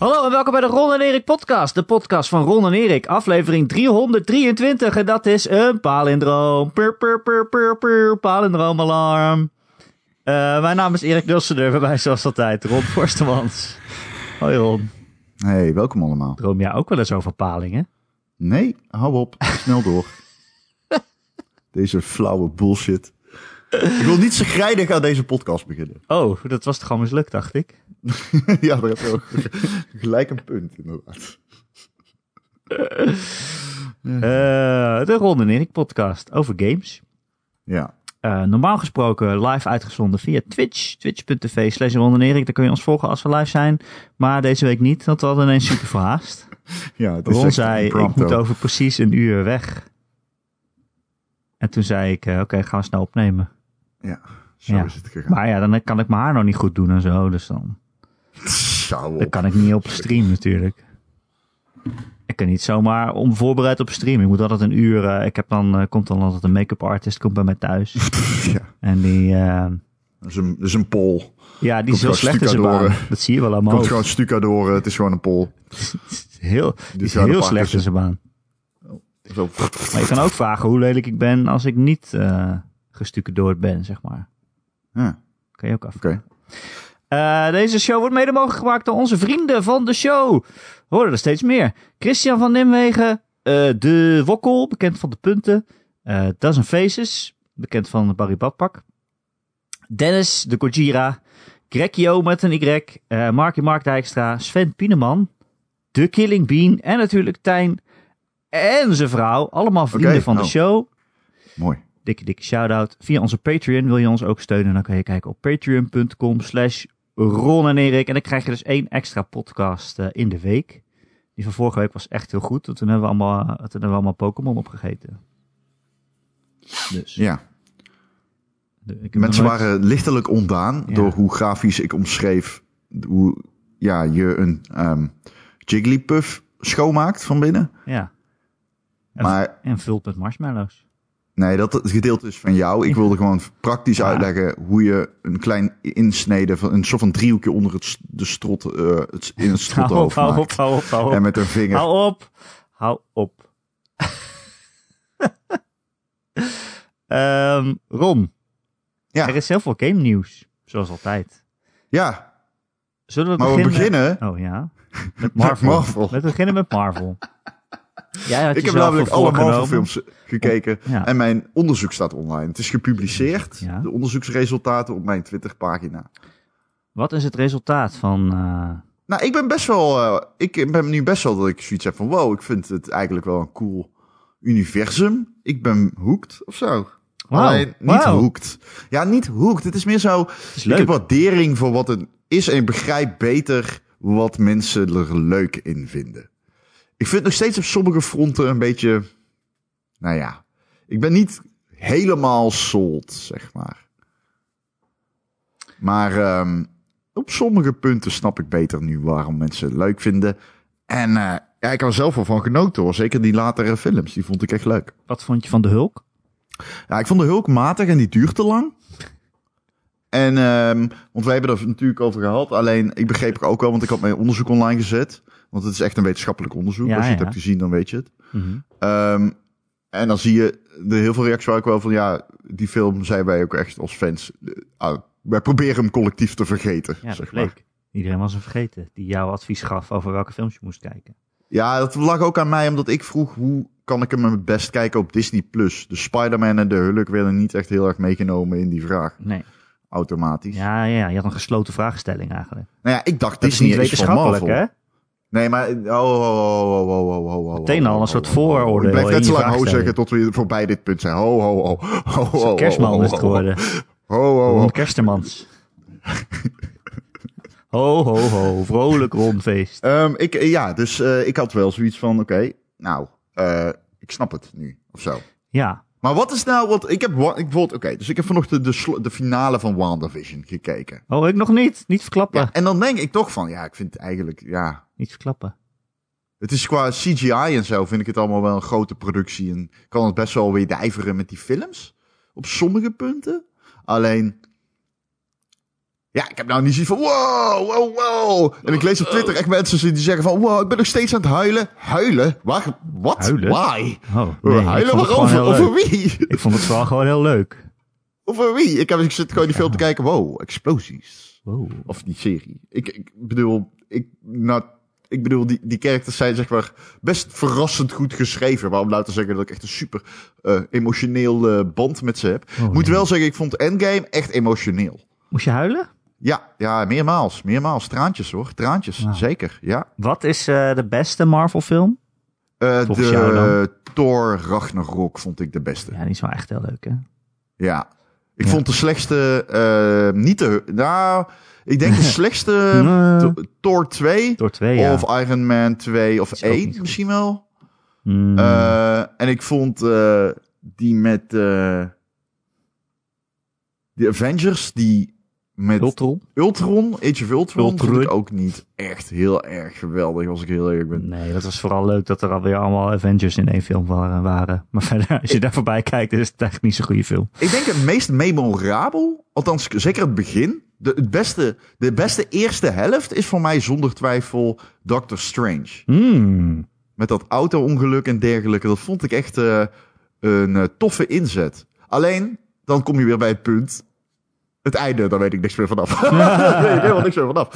Hallo en welkom bij de Ron en Erik podcast. De podcast van Ron en Erik. Aflevering 323 en dat is een palindroom. Pur, pur, pur, pur, pur, palindroomalarm. Uh, mijn naam is Erik Dulsendur, bij mij zoals altijd Ron Forstemans. Hoi Ron. Hey, welkom allemaal. Droom jij ook wel eens over palingen? Nee, hou op. Snel door. Deze flauwe bullshit. Ik wil niet zo grijdig aan deze podcast beginnen. Oh, dat was toch al mislukt, dacht ik? ja, daar heb je ook gelijk een punt, inderdaad. Uh, de Ron en Erik podcast over games. Ja. Uh, normaal gesproken live uitgezonden via Twitch. Twitch.tv slash Erik. Daar kun je ons volgen als we live zijn. Maar deze week niet, want we hadden ineens super verhaast. ja, het is Ron zei, ik moet over precies een uur weg. En toen zei ik, uh, oké, okay, gaan we snel opnemen. Ja, zo ja. is het gegaan. Maar ja, dan kan ik mijn haar nog niet goed doen en zo. Dus dan... Dan kan ik niet op stream natuurlijk. Ik kan niet zomaar onvoorbereid op stream. Ik moet altijd een uur. Uh, ik heb dan, uh, komt dan altijd een make-up artist komt bij mij thuis. ja. En die. Uh, dat, is een, dat is een pol. Ja, die is heel slecht in zijn baan. Dat zie je wel allemaal. Komt gewoon stucadoren. Het is gewoon een pol. heel, die is heel slecht in zijn baan. Oh, zo. Maar je kan ook vragen hoe lelijk ik ben als ik niet uh, gestucadoord ben, zeg maar. Ja. Kan je ook af. Oké. Uh, deze show wordt mede mogelijk gemaakt door onze vrienden van de show. We horen er steeds meer. Christian van Nimwegen, uh, De Wokkel, bekend van de punten. Uh, Dozen Faces, bekend van Barry Badpak. Dennis de Gojira. Grekio met een Y. Uh, Markie Mark Dijkstra. Sven Pieneman. De Killing Bean. En natuurlijk Tijn en zijn vrouw. Allemaal vrienden okay, van de oh. show. Mooi. Dikke, dikke shout-out. Via onze Patreon wil je ons ook steunen. Dan kan je kijken op patreon.com slash Ron en Erik. En dan krijg je dus één extra podcast uh, in de week. Die van vorige week was echt heel goed. Toen hebben we allemaal, toen hebben we allemaal Pokémon opgegeten. Dus. Ja. De, Mensen nooit... waren lichtelijk ontdaan ja. door hoe grafisch ik omschreef hoe ja, je een um, Jigglypuff schoonmaakt van binnen. Ja. En, maar, en vult met marshmallows. Nee, dat het gedeelte is van jou. Ik wilde gewoon praktisch ja. uitleggen hoe je een klein insnede van een soort van driehoekje onder het, de strot, uh, het, in het strothoofd hou op, maakt. Hou op, hou op, En met een vinger. Hou op, hou op. um, Ron. Ja. Er is heel veel game nieuws, zoals altijd. Ja. Zullen we maar beginnen? we beginnen? Oh ja. Met Marvel. Met. We beginnen met Marvel. Jij ik heb namelijk alle Marvel films gekeken ja. en mijn onderzoek staat online. Het is gepubliceerd, ja. de onderzoeksresultaten op mijn Twitter pagina. Wat is het resultaat van... Uh... Nou, ik ben best wel, uh, ik ben nu best wel dat ik zoiets heb van wow, ik vind het eigenlijk wel een cool universum. Ik ben hooked of zo. Wow. Alleen niet wow. hooked. Ja, niet hooked. Het is meer zo, is ik heb waardering voor wat het is en ik begrijp beter wat mensen er leuk in vinden. Ik vind het nog steeds op sommige fronten een beetje. Nou ja, ik ben niet helemaal sold, zeg maar. Maar um, op sommige punten snap ik beter nu waarom mensen het leuk vinden. En uh, ja, ik had er zelf wel van genoten hoor. Zeker die latere films, die vond ik echt leuk. Wat vond je van de Hulk? Ja, ik vond de Hulk matig en die duurt te lang. En, um, want wij hebben er natuurlijk over gehad. Alleen, ik begreep ook wel, want ik had mijn onderzoek online gezet. Want het is echt een wetenschappelijk onderzoek. Ja, Als je het hebt gezien, dan weet je het. Mm -hmm. um, en dan zie je de heel veel reacties waren ook wel van... ja, die film zijn wij ook echt als fans... Uh, wij proberen hem collectief te vergeten, ja, zeg maar. Iedereen was hem vergeten. Die jouw advies gaf over welke films je moest kijken. Ja, dat lag ook aan mij, omdat ik vroeg... hoe kan ik hem het best kijken op Disney+. Plus. De Spider-Man en de Hulk werden niet echt heel erg meegenomen in die vraag. Nee. Automatisch. Ja, ja, je had een gesloten vraagstelling eigenlijk. Nou ja, ik dacht Dat Disney is niet wetenschappelijk, hè? hè? Nee, maar... Oh, oh, oh, oh, oh, oh, oh, Meteen al een soort vooroordeel Ik blijf net zo lang ho zeggen tot we voorbij dit punt zijn. Ho, ho, ho. ho, ho, Kerstman is het geworden. Ho, ho, ho. Kerstermans. ho, ho, ho. Vrolijk rondfeest. Um, ik, ja, dus uh, ik had wel zoiets van, oké, nou, uh, ik snap het nu, of zo. Ja. Maar wat is nou, wat ik heb, ik bijvoorbeeld, oké, okay, dus ik heb vanochtend de, de, de finale van WandaVision gekeken. Oh, ik nog niet. Niet verklappen. Ja, en dan denk ik toch van, ja, ik vind het eigenlijk, ja... Niet verklappen. Het is qua CGI en zo vind ik het allemaal wel een grote productie. En kan het best wel weer dijveren met die films. Op sommige punten. Alleen, Ja, ik heb nou niet zoiets van wow, wow, wow. En ik lees op Twitter echt mensen die zeggen van wow, ik ben nog steeds aan het huilen. Huilen? Waar? Wat? Huilen? Why? Oh, nee, huilen waarover? Over wie? Ik vond het vooral gewoon heel leuk. Over wie? Ik, heb, ik zit gewoon die film te kijken. Wow, explosies. Wow. Of die serie. Ik, ik bedoel, ik, nou, ik bedoel, die, die characters zijn zeg maar best verrassend goed geschreven. Waarom laten zeggen dat ik echt een super eh, emotioneel eh, band met ze heb. Oh, Moet nee. wel zeggen, ik vond Endgame echt emotioneel. Moest je huilen? Ja, ja, meermaals. Meermaals. Traantjes hoor. Traantjes. Zeker. Ja. Wat is eh, de beste Marvel film? Eh, Volgens jou de Thor Ragnarok vond ik de beste. Ja, die is wel echt heel leuk, hè? Ja. Ik Ja. vond de slechtste, eh, niet de, nou, ik denk de slechtste Nee. Thor 2 Door twee, ja. of Iron Man 2 of Is ook niet 1 goed. misschien wel. Hmm. Eh, en ik vond eh, die met eh de Avengers, die met Ultron? Ultron, Age of Ultron, vond Ultron. ik ook niet echt heel erg geweldig, als ik heel eerlijk ben. Nee, dat was vooral leuk dat er alweer allemaal Avengers in één film waren. Maar verder, als je daar voorbij kijkt, is het echt niet zo'n goede film. Ik denk het meest memorabel, althans zeker het begin, de, het beste, de beste eerste helft is voor mij zonder twijfel Doctor Strange. Hmm. Met dat auto-ongeluk en dergelijke, dat vond ik echt eh, een eh, toffe inzet. Alleen, dan kom je weer bij het punt, het einde, daar weet ik niks meer vanaf. daar weet ik helemaal niks meer vanaf.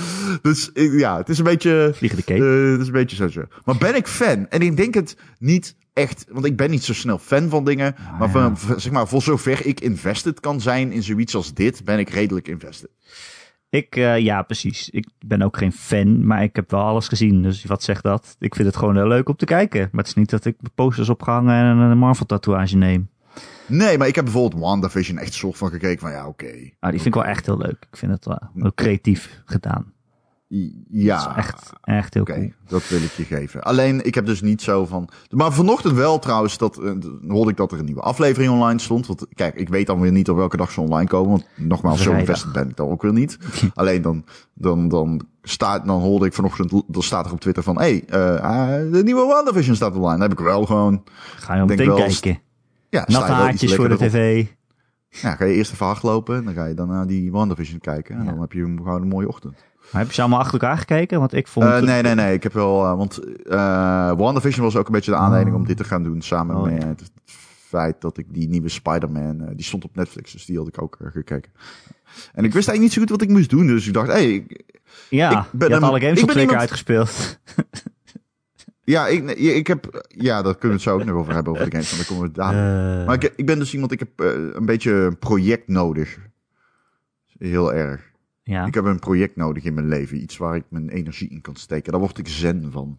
Dus ik- ja, het is een beetje... Vliegende cape. Eh, het is een beetje zo, zo. Maar ben ik fan? En ik denk het niet echt, want ik ben niet zo snel fan van dingen. maar, ja. van, zeg maar voor zover ik invested kan zijn in zoiets als dit, ben ik redelijk invested. Ik, eh, ja, precies. Ik ben ook geen fan, maar ik heb wel alles gezien. Dus wat zegt dat? Ik vind het gewoon heel leuk om te kijken. Maar het is niet dat ik posters opgehangen en een Marvel-tatoeage neem. Nee, maar ik heb bijvoorbeeld WandaVision echt soort van gekeken van ja, oké. Ah, die vind ik wel echt heel leuk. Ik vind het wel creatief gedaan. Ja, Dat is echt, echt heel cool. dat wil ik je geven. Alleen, ik heb dus niet zo van... Maar vanochtend wel trouwens, dat, eh, hoorde ik dat er een nieuwe aflevering online stond. Want kijk, ik weet dan weer niet op welke dag ze online komen. Want nogmaals, zo invested ben ik dan ook weer niet. Alleen dan, dan, dan, staat, dan hoorde ik vanochtend, dan staat er op Twitter van... Hé, hey, eh, de nieuwe WandaVision staat online. Dan heb ik wel gewoon... Ga je denk meteen wel- kijken. Ja, Natte haartjes voor de tv. Ja, ga je eerst even hardlopen. en Dan ga je dan naar die WandaVision kijken. En Ja. dan heb je gewoon een mooie ochtend. Maar heb je ze allemaal achter elkaar gekeken? Want ik vond... Eh, nee, nee, nee. Ik heb wel. eh, want eh WandaVision was ook een beetje de aanleiding Oh. om dit te gaan doen. Samen Oh, met het feit dat ik die nieuwe Spider-Man. die stond op Netflix, dus die had ik ook gekeken. En ik wist eigenlijk niet zo goed wat ik moest doen. Dus ik dacht, hé, ik, Ja, ik ben je had alle games op ben twee keer iemand- uitgespeeld. ja, ik, ik heb. Ja, daar kunnen we het zo ook nog over hebben, over de games. Want dan komen we dadelijk. Eh, Maar ik, ik ben dus iemand, ik heb eh, een beetje een project nodig. Heel erg. ja. Ik heb een project nodig in mijn leven. Iets waar ik mijn energie in kan steken. Daar word ik zen van.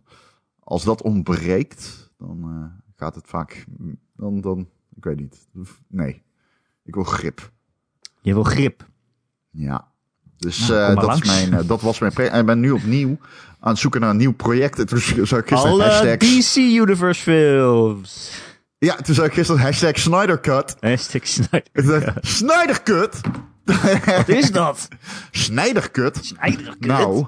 Als dat ontbreekt, dan eh, gaat het vaak... Dan, dan, ik weet niet. Nee. Ik wil grip. Je wil grip. Ja. Dus Nou, eh, dat, is mijn, eh, dat was mijn... pre- En ik ben nu opnieuw aan het zoeken naar een nieuw project. En toen zag ik gisteren Alle. DC Universe films. Ja, toen zag ik gisteren hashtag Snyder Cut. Hashtag Snyder. Cut? Wat is dat? Snyder Cut? Snyder Cut? Nou,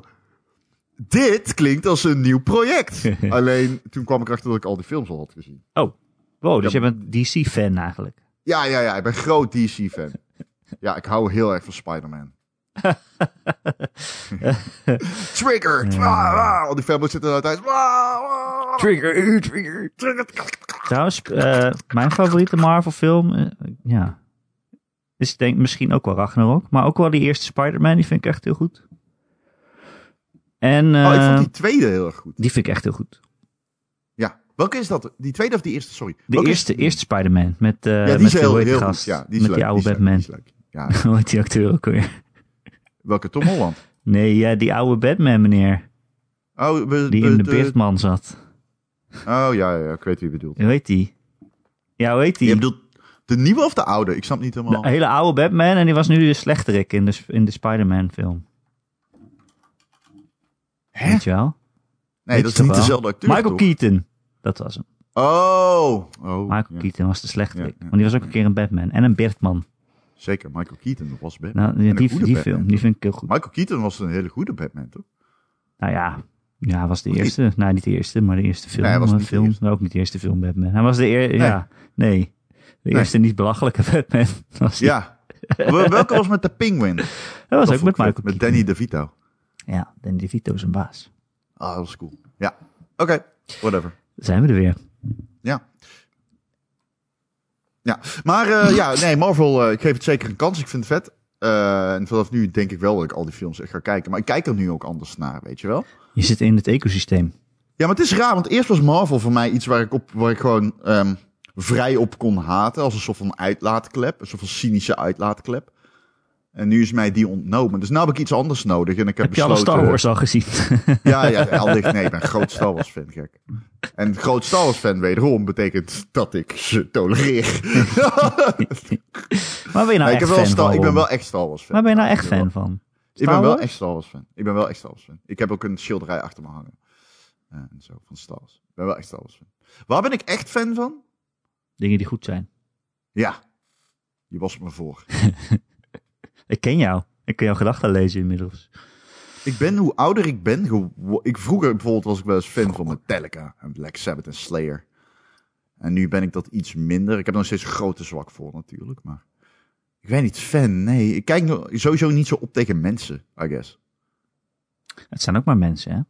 dit klinkt als een nieuw project. Alleen, toen kwam ik erachter dat ik al die films al had gezien. Oh, wow, dus Ja. je bent DC-fan eigenlijk. Ja, ja, ja, ik ben groot DC-fan. ja, ik hou heel erg van Spider-Man. Trigger! Ah, ah, al die fanboys zitten daar thuis. Ah, ah, Trigger, trigger, trigger. Trouwens, eh, mijn favoriete Marvel-film, eh, ja, is denk misschien ook wel Ragnarok, maar ook wel die eerste Spider-Man, die vind ik echt heel goed. En Oh, ik eh, vond die tweede heel erg goed. die vind ik echt heel goed. Ja, welke is dat? Die tweede of die eerste? Sorry. De Welke is- eerste, eerste Spider-Man met, eh Ja, die met is heel, heel goed. gast? Ja, die is met leuk, die oude leuk, Batman. die is leuk. Ja, Hoe heet die acteur ook weer? Welke Tom Holland? Nee, ja, die oude Batman meneer, Oh, we, die in de de- beerdman zat. Oh, ja, ja, ja, ik weet wie je bedoelt. Hoe heet die? Ja, hoe heet die? Je bedoelt de nieuwe of de oude? Ik snap niet helemaal. De hele oude Batman en die was nu de slechterik in de, in de Spider-Man film. Hè? Weet je wel? Nee, Weet dat is niet wel? dezelfde acteur, Michael toch? Keaton. Dat was hem. Oh. oh Michael ja. Keaton was de slechterik. Ja, ja. Want die was ook een keer een Batman. En een Beertman. Zeker, Michael Keaton was Batman. Nou, die, film, toch? die vind ik heel goed. Michael Keaton was een hele goede Batman, toch? Nou ja, ja, was de niet? eerste. Nee, niet de eerste, maar de eerste film. Nee, hij was Maar niet de film eerste. Ook niet de eerste film Batman. Hij was de eerste, Nee. ja, nee. De Nee. eerste niet belachelijke Batman. Was. Ja. Wel- Welke was met de Penguin? Dat was Dat ook met. Michael Met. Danny DeVito. Ja, Danny DeVito is een baas. Ah, dat was cool. Ja. Oké, whatever. Zijn we er weer. Ja. Ja, maar eh, ja, nee, Marvel, eh, ik geef het zeker een kans. Ik vind het vet. Eh, en vanaf nu denk ik wel dat ik al die films echt ga kijken. Maar ik kijk er nu ook anders naar, weet je wel? Je zit in het ecosysteem. Ja, maar het is raar, want eerst was Marvel voor mij iets waar ik, op, waar ik gewoon ehm, vrij op kon haten. Als een soort van uitlaatklep, een soort van cynische uitlaatklep. En nu is mij die ontnomen. Dus nu heb ik iets anders nodig. En ik heb, Heb je alle besloten... Star Wars al gezien? Ja, ja, al dicht. Nee, ik ben een groot Star Wars fan, gek. En groot Star Wars fan wederom betekent dat ik ze tolereer. Waar ben je nou Nee, ik, echt wel fan Star, van? ik ben wel echt Star Wars fan. Waar ben je nou echt Ik fan van? Ik ben wel echt Star Wars fan. Ik ben wel echt Star Wars fan. Ik heb ook een schilderij achter me hangen. Eh, en zo, van Star Wars. Ik ben wel echt Star Wars fan. Waar ben ik echt fan van? Dingen die goed zijn. Ja. Je was me voor. Ik ken jou. Ik kan jouw gedachten lezen inmiddels. Ik ben, hoe ouder ik ben, ik vroeger bijvoorbeeld was ik wel eens fan van Metallica en Black Sabbath en Slayer. En nu ben ik dat iets minder. Ik heb er nog steeds een grote zwak voor natuurlijk, maar ik ben niet fan. Nee, ik kijk sowieso niet zo op tegen mensen, I guess. Het zijn ook maar mensen, hè?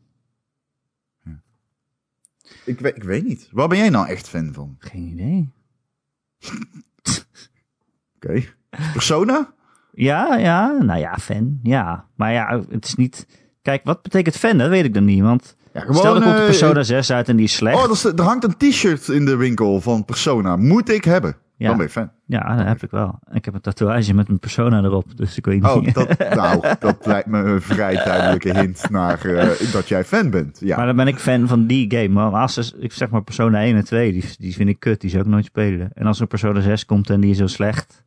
Ik, weet- ik weet niet. Waar ben jij nou echt fan van? Geen idee. Oké. Persona? Ja, ja, nou ja, fan. Ja, maar ja, het is niet... Kijk, wat betekent fan? Dat weet ik dan niet, want... Ja, Stel, er komt een eh, Persona 6 uit en die is slecht. Oh, er, is- er hangt een t-shirt in de winkel van Persona. Moet ik hebben. Ja. Dan ben je fan. Ja, dat heb ik wel. Ik heb een tatoeage met een Persona erop, dus ik weet niet... Oh, dat, nou, dat lijkt me een vrij duidelijke hint naar eh, dat jij fan bent. Ja. Maar dan ben ik fan van die game. Maar als ze, ik zeg maar Persona 1 en 2, die, die vind ik kut. Die zou ik nooit spelen. En als er Persona 6 komt en die is heel slecht,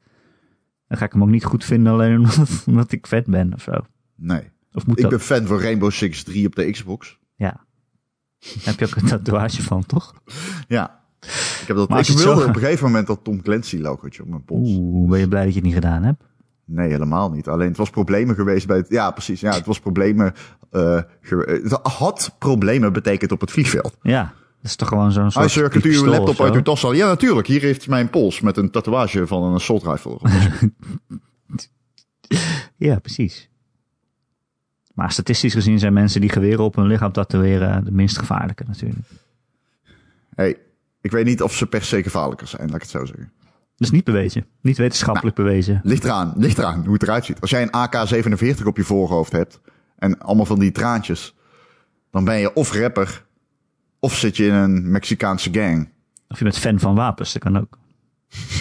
dan ga ik hem ook niet goed vinden alleen omdat, omdat ik vet ben of zo. Nee. Of moet Ik dat? ben fan van Rainbow Six 3 op de Xbox. Ja. Daar heb je ook een tatoeage van, toch? Ja. Ik, heb dat, Maar ik wilde zo- op een gegeven moment dat Tom Clancy logootje op mijn pols. Oeh, ben je blij dat je het niet gedaan hebt? Nee, helemaal niet. Alleen het was problemen geweest bij het... Ja, precies. Ja, het was problemen... ge- het had problemen betekent op het vliegveld. Ja, dat is toch gewoon zo'n soort Hi sir, kunt u uw laptop uit uw tas halen? Ja, natuurlijk. Hier heeft mijn pols met een tatoeage van een assault rifle. Ja, precies. Maar statistisch gezien zijn mensen die geweren op hun lichaam tatoeëren de minst gevaarlijke natuurlijk. hey, ik weet niet of ze per se gevaarlijker zijn, laat ik het zo zeggen. Dat is niet bewezen. Niet wetenschappelijk bewezen. Ligt eraan, ligt eraan hoe het eruit ziet. Als jij een AK-47 op je voorhoofd hebt en allemaal van die traantjes, dan ben je of rapper of zit je in een Mexicaanse gang Of je bent fan van wapens, dat kan ook.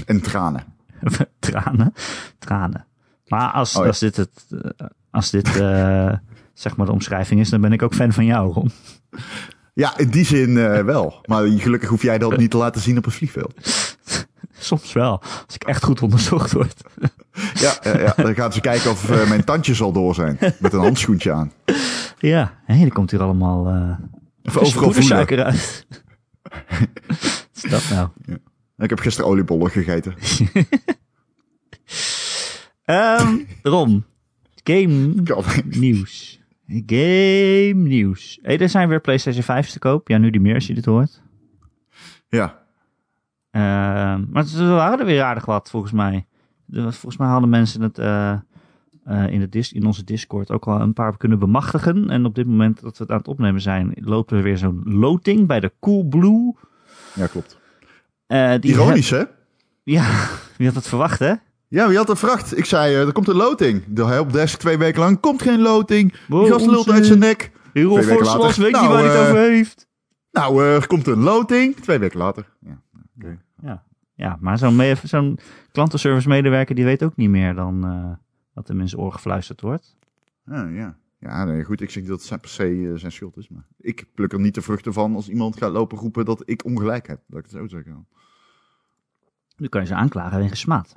en tranen. tranen. Tranen. Maar als, Oh ja. als dit, het, eh, als dit eh, zeg maar de omschrijving is, dan ben ik ook fan van jou, Ron. Ja, in die zin eh, wel. Maar gelukkig hoef jij dat niet te laten zien op het vliegveld. Soms wel, als ik echt goed onderzocht word. Ja, ja, ja. dan gaan ze kijken of mijn tandjes al door zijn. Met een handschoentje aan. Ja, hé, er komt hier allemaal uh, Even overal voelen. poedersuiker uit. Wat is dat nou? Ik heb gisteren oliebollen gegeten. Ron, game nieuws. Game nieuws. Hé, er zijn weer PlayStation 5's te koop. Ja, nu die meer als je dit hoort. Ja, Ehm, maar er waren er weer aardig wat, volgens mij. Volgens mij hadden mensen het eh, eh, in, in onze Discord ook al een paar kunnen bemachtigen. En op dit moment dat we het aan het opnemen zijn, loopt er weer zo'n loting bij de Coolblue. ja klopt. Eh, die Ironisch, hè? ja, wie had het verwacht, hè? Ja, wie had dat vracht? Ik zei, eh, er komt een loting. De helpdesk twee weken lang, komt geen loting. Wow, Die gast lult uit zijn nek. Heel later. weet Nou, niet waar hij het over heeft. Nou, er komt een loting. Twee weken later. Ja. Ja, ja maar zo'n klantenservice medewerker die weet ook niet meer dan hem in zijn oor gefluisterd wordt. Ah, ja. Ja, nee, goed. Ik zeg niet dat het per se eh, zijn schuld is. Maar ik pluk er niet de vruchten van als iemand gaat lopen roepen dat ik ongelijk heb. Laat ik het zo zeggen. Nu kan je ze aanklagen wegens smaad.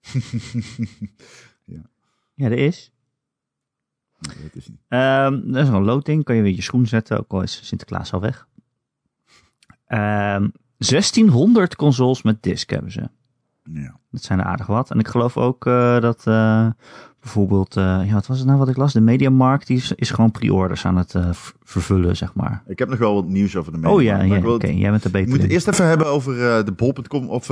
Ja. Ja, er is. Nee, dat is niet. Ehm dat is een loting. Kan je weer je schoen zetten, ook al is Sinterklaas al weg. Ehm 1600 consoles met disc hebben ze. Ja. Dat zijn er aardig wat. En ik geloof ook eh, dat eh, bijvoorbeeld, eh, ja, wat was het nou wat ik las? De Mediamarkt die is, is gewoon pre-orders aan het vervullen, zeg maar. Ik heb nog wel wat nieuws over de media. Oh ja, ja oké, jij bent er beter moet het in. eerst even hebben over de bol.com of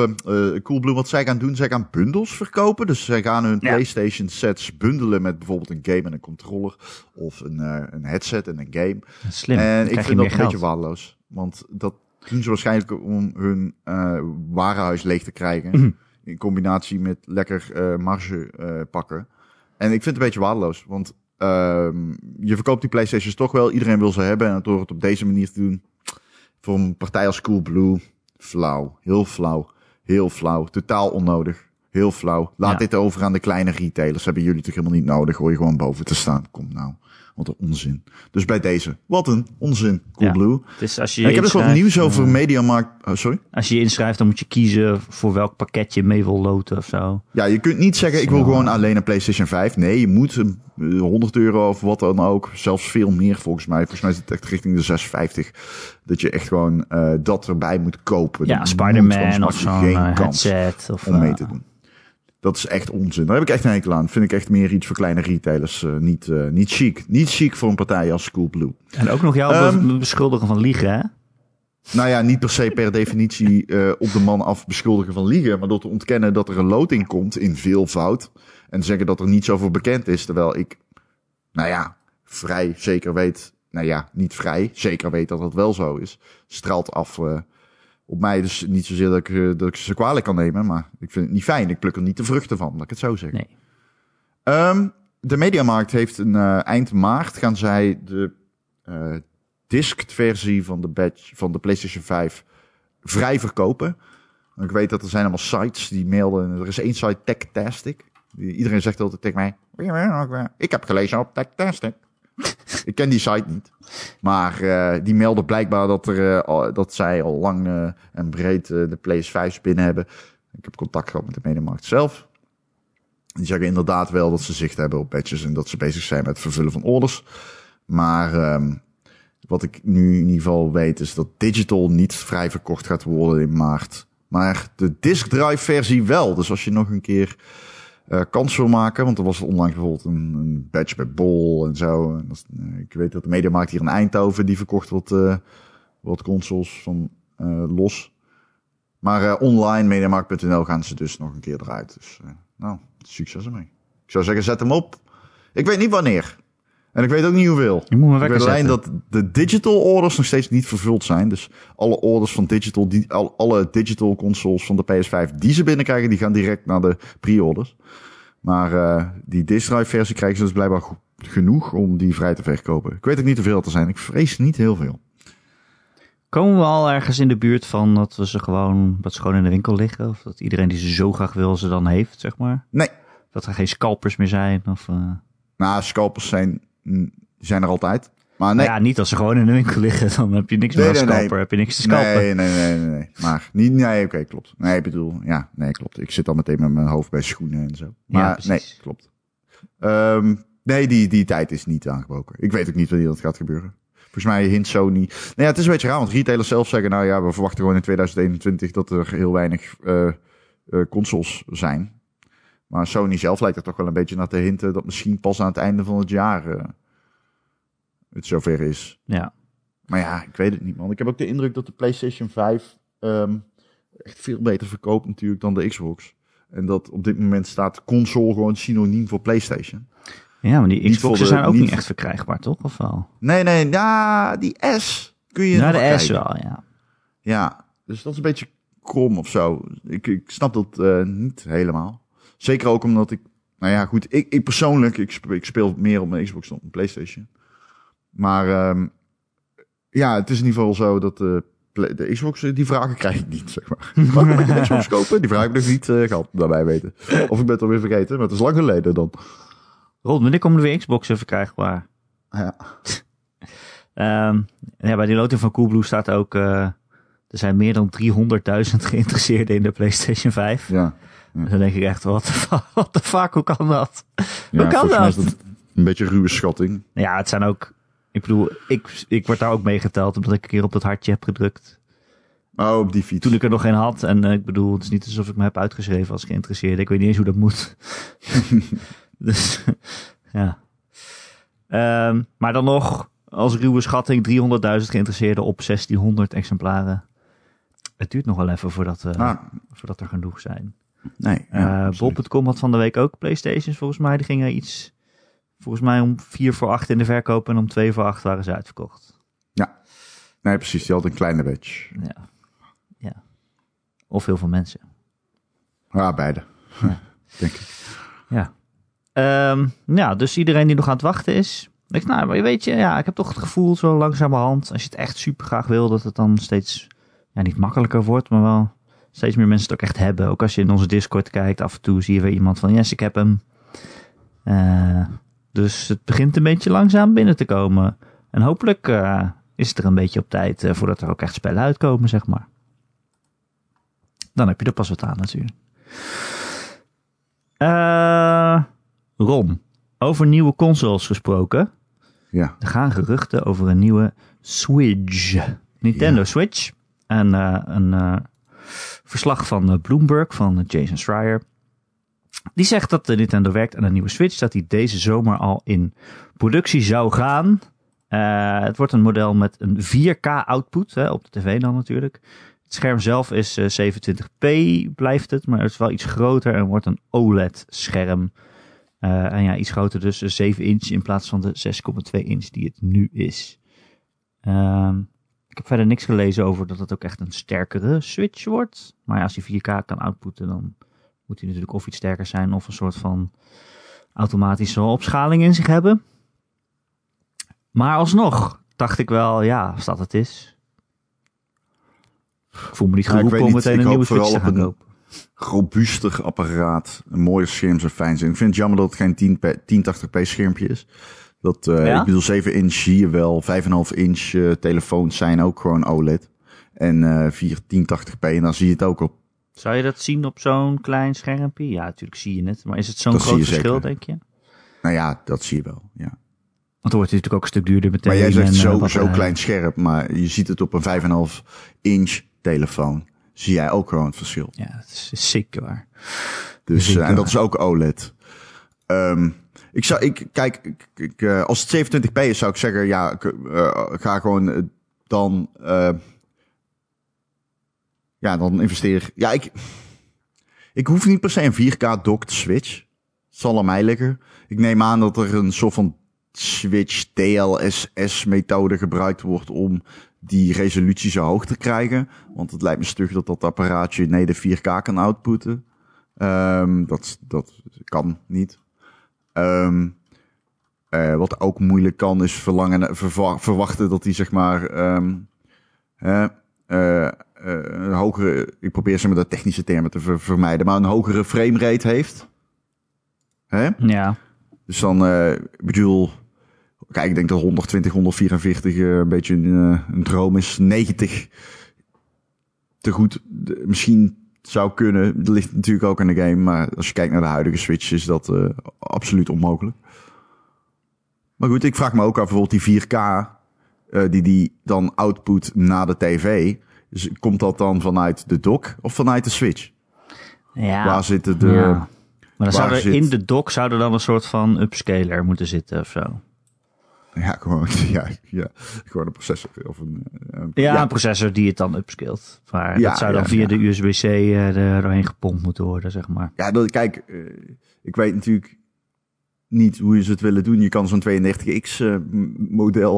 Coolblue. Wat zij gaan doen, zij gaan bundles verkopen. Dus zij gaan hun Ja. PlayStation sets bundelen met bijvoorbeeld een game en een controller. Of een, een headset en een game. Slim, en ik krijg je vind dat een beetje waardeloos. Want dat doen ze waarschijnlijk om hun eh warenhuis leeg te krijgen. Mhm. In combinatie met lekker eh, marge eh, pakken. En ik vind het een beetje waardeloos. Want ehm, je verkoopt die PlayStations toch wel. Iedereen wil ze hebben. En door het op deze manier te doen. Voor een partij als Coolblue. Flauw. Heel flauw. Heel flauw. Totaal onnodig. Heel flauw. Laat Ja. dit over aan de kleine retailers. Hebben jullie toch helemaal niet nodig. Hoor je gewoon boven te staan. Kom nou. Wat een onzin. Dus bij deze. Wat een onzin. Coolblue. Dus als je ik heb nog wat nieuws over eh, Mediamarkt. Oh, sorry? Als je je inschrijft, dan moet je kiezen voor welk pakket je mee wil loten of zo. Ja, je kunt niet zeggen, ik wil gewoon alleen een PlayStation 5. Nee, je moet een, eh, 100 euro of wat dan ook. Zelfs veel meer volgens mij. Volgens mij is het echt richting de 650. Dat je echt gewoon eh, dat erbij moet kopen. Ja, Spider-Man of zo'n headset. Of, om mee te doen. Dat is echt onzin. Daar heb ik echt een hekel aan. Vind ik echt meer iets voor kleine retailers. eh, niet, eh, niet chic. Niet chic voor een partij als Coolblue. En ook nog jou Ehm, be- beschuldigen van liegen, hè? Nou ja, niet per se per definitie eh, op de man af beschuldigen van liegen, maar door te ontkennen dat er een loting komt in veelvoud en zeggen dat er niets over bekend is, terwijl ik, nou ja, vrij zeker weet, nou ja, niet vrij, zeker weet dat dat wel zo is, straalt af op mij. Dus niet zozeer dat ik, eh, dat ik ze kwalijk kan nemen, maar ik vind het niet fijn. Ik pluk er niet de vruchten van, laat ik het zo zeggen. Nee. Ehm, de Mediamarkt heeft een eh, eind maart gaan zij de eh disked versie van de badge van de PlayStation 5 vrij verkopen. Ik weet dat er zijn allemaal sites die melden. Er is één site Techtastic. Iedereen zegt altijd tegen mij: Ik heb gelezen op Techtastic. ik ken die site niet. Maar eh, die melden blijkbaar dat, er, eh, dat zij al lang eh, en breed de PS5's binnen hebben. Ik heb contact gehad met de Mediamarkt zelf. Die zeggen inderdaad wel dat ze zicht hebben op patches en dat ze bezig zijn met het vervullen van orders. Maar ehm, wat ik nu in ieder geval weet is dat digital niet vrij verkocht gaat worden in maart. Maar de disk drive versie wel. Dus als je nog een keer eh, kans wil maken, want er was onlangs bijvoorbeeld een, een badge bij Bol en zo. Eh, ik weet dat de Mediamarkt hier in Eindhoven, die verkocht wat, eh, wat consoles van los. Maar online, mediamarkt.nl, gaan ze dus nog een keer eruit. Dus nou, succes ermee. Ik zou zeggen, zet hem op. Ik weet niet wanneer. En ik weet ook niet hoeveel. Je moet alleen zetten. dat de digital orders nog steeds niet vervuld zijn. Dus alle orders van digital, die, al, alle digital consoles van de PS5 die ze binnenkrijgen, die gaan direct naar de pre-orders. Maar eh, die disk drive versie krijgen ze dus blijkbaar genoeg om die vrij te verkopen. Ik weet ook niet hoeveel er zijn. Ik vrees niet heel veel. Komen we al ergens in de buurt van dat we ze gewoon, dat ze gewoon in de winkel liggen? Of dat iedereen die ze zo graag wil, ze dan heeft, zeg maar? Nee. Dat er geen scalpers meer zijn? Of, eh, Nou, scalpers zijn, zijn er altijd. Maar nee. Ja, niet als ze gewoon in de winkel liggen, dan heb je niks Nee, meer als nee, scalper, heb je niks te scalpen. Nee, nee, nee, nee, nee. Maar niet, nee, oké, klopt. Nee, ik bedoel, ja, nee, klopt. Ik zit al meteen met mijn hoofd bij schoenen en zo. Maar precies. nee, klopt. Ehm, nee, die, die tijd is niet aangebroken. Ik weet ook niet wanneer dat gaat gebeuren. Volgens mij hint Sony. Nou ja, het is een beetje raar, want retailers zelf zeggen, nou ja, we verwachten gewoon in 2021 dat er heel weinig eh, eh, consoles zijn. Maar Sony zelf lijkt er toch wel een beetje naar te hinten dat misschien pas aan het einde van het jaar eh, het zover is. Ja. Maar ja, ik weet het niet, man. Ik heb ook de indruk dat de PlayStation 5 ehm, echt veel beter verkoopt natuurlijk dan de Xbox. En dat op dit moment staat console gewoon synoniem voor PlayStation. ja, maar die Xboxen de- zijn ook niet echt verkrijgbaar, toch? Of wel? Nee, nee, ja, die S kun je Naar nog de S wel, ja. Ja, dus dat is een beetje krom of zo. Ik, ik snap dat eh, niet helemaal. Zeker ook omdat ik, nou ja, goed, ik, ik persoonlijk, ik speel, ik speel meer op mijn Xbox dan op mijn PlayStation. Maar ehm, ja, het is in ieder geval zo dat de, de Xbox, eh, die vragen krijg ik niet, zeg maar. Mag ik een Xbox kopen? Die vraag heb ik nog niet eh, gehad, daarbij weten. Of ik ben het alweer vergeten, maar het is lang geleden dan. Rond, wanneer komen er weer Xboxen verkrijgbaar? Ja, Ehm, ja, bij die loting van Coolblue staat ook... eh, er zijn meer dan 300.000 geïnteresseerden in de PlayStation 5. ja. En dan denk ik echt, wat de fuck, what the fuck, hoe kan dat? Hoe kan dat? Een beetje ruwe schatting. Ja, het zijn ook... Ik bedoel, ik, ik word daar ook meegeteld omdat ik een keer op dat hartje heb gedrukt. Oh, op die fiets. Toen ik er nog geen had. En eh, ik bedoel, het is niet alsof ik me heb uitgeschreven als geïnteresseerd. Ik weet niet eens hoe dat moet. dus, ja. Ehm, maar dan nog, als ruwe schatting, 300.000 geïnteresseerden op 1600 exemplaren. Het duurt nog wel even voordat, eh, Ah, voordat er genoeg zijn. Nee. Eh ja, absoluut. Bol.com had van de week ook Playstations volgens mij. Die gingen iets, volgens mij om 4 voor 8 in de verkoop en om 2 voor 8 waren ze uitverkocht. Nee, precies. Die had een kleine badge. Ja. ja. Of heel veel mensen. Ja, beide. Ja. Denk ik. Ja. Ehm, ja, dus iedereen die nog aan het wachten is. Ik, nou, maar weet je, ja, ik heb toch het gevoel zo langzamerhand, als je het echt super graag wil, dat het dan steeds, ja, niet makkelijker wordt, maar wel steeds meer mensen het ook echt hebben. Ook als je in onze Discord kijkt, af en toe zie je weer iemand van, yes, ik heb hem. Eh, dus het begint een beetje langzaam binnen te komen. En hopelijk eh, is het er een beetje op tijd eh, voordat er ook echt spellen uitkomen, zeg maar. Dan heb je er pas wat aan natuurlijk. Eh, Ron, over nieuwe consoles gesproken. Ja. Er gaan geruchten over een nieuwe Switch. Nintendo Ja. Switch. En een verslag van eh, Bloomberg, van Jason Schreier. Die zegt dat de Nintendo werkt aan een nieuwe Switch. Dat die deze zomer al in productie zou gaan. Eh, het wordt een model met een 4K output. Hè, op de tv dan natuurlijk. Het scherm zelf is eh, 27p blijft het. Maar het is wel iets groter en wordt een OLED scherm. Eh, en ja, iets groter dus, een 7 inch in plaats van de 6,2 inch die het nu is. Ehm, ik heb verder niks gelezen over dat het ook echt een sterkere Switch wordt. Maar ja, als hij 4K kan outputten, dan moet hij natuurlijk of iets sterker zijn of een soort van automatische opschaling in zich hebben. Maar alsnog dacht ik wel, ja, als dat het is. Ik voel me niet geroepen weet om meteen een nieuwe Switch te gaan kopen. robuuster apparaat. Een mooie scherm fijn zijn. Ik vind het jammer dat het geen 10 p- 1080p schermpje is. Dat, eh, Ja? Ik bedoel, 7 inch zie je wel. 5,5 inch eh, telefoons zijn ook gewoon OLED. En eh 4 1080p. En dan zie je het ook op. Zou je dat zien op zo'n klein schermpje? Ja, natuurlijk zie je het. Maar is het zo'n groot verschil, zeker. denk je? Nou ja, dat zie je wel. Ja. Want dan wordt het natuurlijk ook een stuk duurder meteen. Maar jij zegt en, eh, zo, zo eh, klein scherp. Maar je ziet het op een 5,5 inch telefoon. Zie jij ook gewoon het verschil. Ja, dat is zeker waar. Dus, eh, en dat is ook OLED. Ehm, ik zou, ik, kijk, ik, eh, als het 27p is, zou ik zeggen, ja, ik, eh, ga gewoon eh, dan, ja, dan investeer. Ja, ik, ik hoef niet per se een 4K docked switch. Het zal aan mij liggen. Ik neem aan dat er een soort van switch DLSS methode gebruikt wordt om die resolutie zo hoog te krijgen. Want het lijkt me stug dat dat apparaatje nee de 4K kan outputten. Ehm, dat, dat kan niet. Ehm, eh, wat ook moeilijk kan, is verlangen, verwa- verwachten dat hij zeg maar eh, een hogere, ik probeer ze met de technische termen te ver- vermijden, maar een hogere framerate heeft. Hè? Ja, Dus dan, ik bedoel, kijk, ik denk dat 120, 144 eh, een beetje een, een droom is. 90 te goed, misschien zou kunnen. Dat ligt natuurlijk ook aan de game, maar als je kijkt naar de huidige Switch is dat absoluut onmogelijk. Maar goed, ik vraag me ook af, bijvoorbeeld die 4K, eh, die die dan output na de tv. Dus komt dat dan vanuit de dock of vanuit de Switch? ja. Waar zitten de... ja. Maar dan zou er zit- in de dock zou er dan een soort van upscaler moeten zitten of zo. Ja, gewoon, ja, ja, gewoon een processor. Of een, eh, een- Ja, een processor die het dan upscalt. Maar Ja, dat zou dan ja, via de USB-C eh, er doorheen gepompt moeten worden, zeg maar. Ja, dat, kijk, ik weet natuurlijk niet hoe je ze het willen doen. Je kan zo'n 32X eh,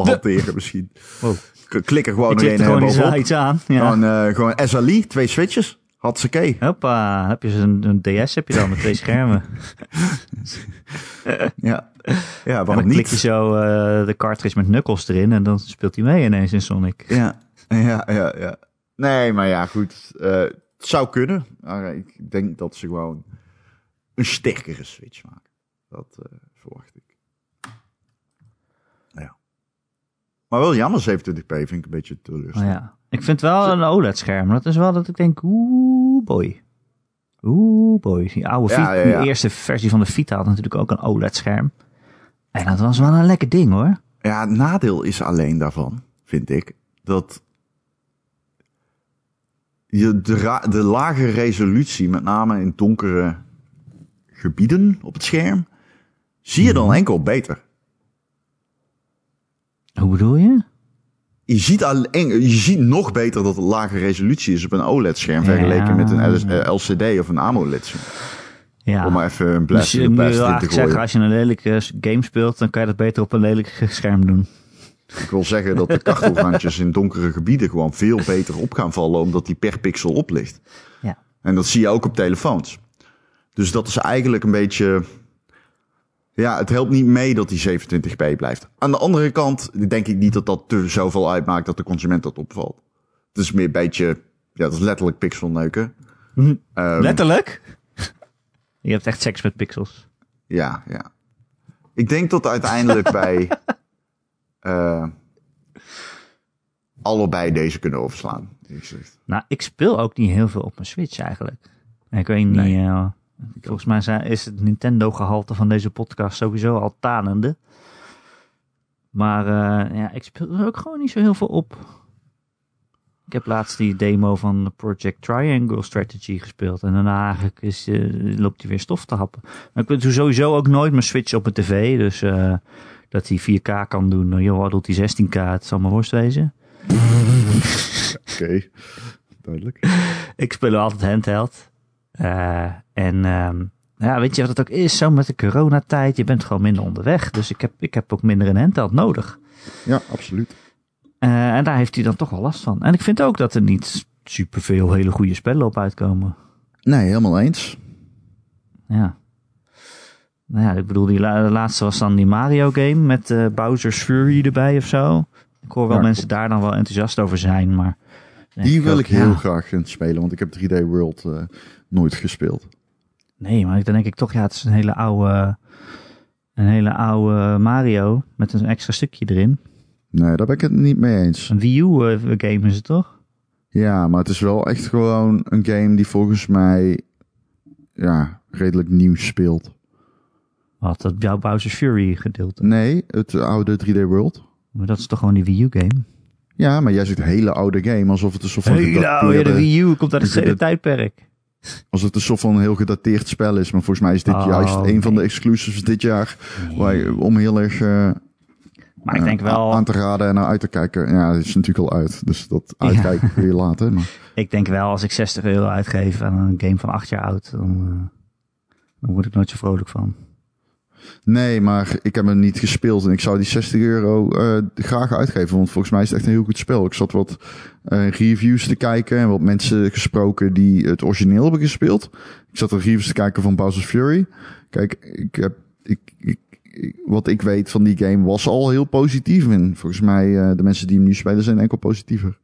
hanteren misschien. Wow. K- Klik er gewoon nog klik één gewoon iets, iets aan. Ja. Gewoon, eh, gewoon SLI, twee switches. Hartstikke. Hoppa, heb je een, een DS heb je dan met twee schermen. Ja, ja en waarom dan klik niet? je zo eh, de cartridge met knuckles erin en dan speelt hij mee ineens in Sonic. Ja, ja, ja, ja. Nee, maar ja, goed. het zou kunnen. Maar ik denk dat ze gewoon een sterkere switch maken. Dat eh, verwacht ik. Ja. Maar wel jammer, 27p vind ik een beetje teleurstellend. Oh ja. Ik vind wel een OLED-scherm. Dat is wel dat ik denk, oeh boy. Oeh boy. Die oude Ja, Vita, ja, ja. die eerste versie van de Vita had natuurlijk ook een OLED-scherm. En dat was wel een lekker ding hoor. Ja, het nadeel is alleen daarvan, vind ik, dat je, de, de lage resolutie, met name in donkere gebieden op het scherm, zie je dan enkel beter. Hoe bedoel je? Je ziet, alleen, je ziet nog beter dat het lage resolutie is op een OLED-scherm vergeleken met een LS eh, LCD of een AMOLED-scherm. Ja. Om maar even een dus je een moet blast in te zeggen, als je een lelijke game speelt, dan kan je dat beter op een lelijk scherm doen. Ik wil zeggen dat de kachtelrandjes in donkere gebieden gewoon veel beter op gaan vallen, omdat die per pixel oplicht. Ja. En dat zie je ook op telefoons. Dus dat is eigenlijk een beetje. Ja, het helpt niet mee dat die 27p blijft. Aan de andere kant denk ik niet dat dat te zoveel uitmaakt dat de consument dat opvalt. Het is meer een beetje. Ja, dat is letterlijk pixelneuken. Hm. Ehm, Letterlijk? Je hebt echt seks met pixels. Ja, ja. Ik denk dat uiteindelijk wij eh, allebei deze kunnen overslaan. Nou, ik speel ook niet heel veel op mijn Switch eigenlijk. Ik weet niet, Nee. eh, volgens mij zijn- is het Nintendo-gehalte van deze podcast sowieso al tanende. Maar eh, ja, ik speel er ook gewoon niet zo heel veel op. Ik heb laatst die demo van Project Triangle Strategy gespeeld. En daarna eigenlijk is, eh, loopt hij weer stof te happen. Maar ik doe sowieso ook nooit mijn Switch op mijn tv. Dus eh, dat hij 4K kan doen. Nou, joh, doet hij 16K? Het zal maar worst wezen. Oké, duidelijk. Ik speel altijd handheld. Eh, en ehm, ja, weet je wat het ook is? Zo met de coronatijd, je bent gewoon minder onderweg. Dus ik heb, ik heb ook minder een handheld nodig. Ja, absoluut. Eh, en daar heeft hij dan toch wel last van. En ik vind ook dat er niet superveel hele goede spellen op uitkomen. Nee, helemaal eens. Ja. Nou ja, ik bedoel, die la- laatste was dan die Mario game met eh, Bowser's Fury erbij of zo. Ik hoor wel Ja, mensen daar dan wel enthousiast over zijn, maar... Die wil ook, ik heel ja. graag gaan spelen, want ik heb 3D World nooit gespeeld. Nee, maar dan denk ik toch, ja, het is een hele oude, een hele oude Mario met een extra stukje erin. Nee, daar ben ik het niet mee eens. Een Wii U eh, game is het toch? Ja, maar het is wel echt gewoon een game die volgens mij ja, redelijk nieuw speelt. Wat, dat jouw Bowser's Fury gedeelte. Nee, het oude 3D World. Maar dat is toch gewoon die Wii U game? Ja, maar jij zegt hele oude game, alsof het een soort van Hele oude, ja, de gedateerde- Wii U komt uit het tweede tijdperk. Alsof het een soort van heel gedateerd spel is. Maar volgens mij is dit Oh, juist een van de exclusives dit jaar. Waar je, om heel erg eh, Maar ik denk eh, wel, aan te raden en naar uit te kijken. Ja, het is natuurlijk al uit. Dus dat Ja. uitkijken kun je laten. Maar ik denk wel als ik 60 euro uitgeef aan een game van 8 jaar oud, dan, eh, dan word ik nooit zo vrolijk van. Nee, maar ik heb hem niet gespeeld en ik zou die 60 euro eh, graag uitgeven. Want volgens mij is het echt een heel goed spel. Ik zat wat eh, reviews te kijken en wat mensen gesproken die het origineel hebben gespeeld. Ik zat er reviews te kijken van Bowser's Fury. Kijk, ik heb, ik, ik, ik- wat ik weet van die game was al heel positief. En volgens mij, eh, de mensen die hem nu spelen zijn enkel positiever.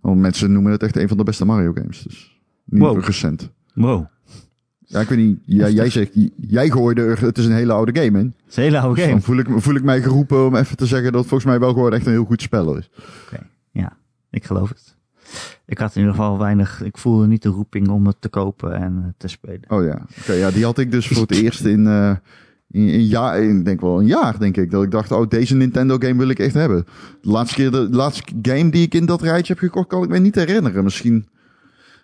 Want mensen noemen het echt een van de beste Mario games. Dus niet Wow. recent. Wow, Ja, ik weet niet. Ja, jij zegt, jij gooide er, het is een hele oude game in. het is een hele oude Dus game. dan voel ik, voel ik mij geroepen om even te zeggen dat volgens mij wel gewoon echt een heel goed spel is. Ja, ik geloof het. Ik had in ieder geval weinig, ik voelde niet de roeping om het te kopen en te spelen. Oh ja, oké. ja, die had ik dus voor het eerst in, eh in, in jaar, in, denk wel een jaar, denk ik. Dat ik dacht, oh, deze Nintendo game wil ik echt hebben. De laatste keer, de, laatste game die ik in dat rijtje heb gekocht, kan ik me niet herinneren. Misschien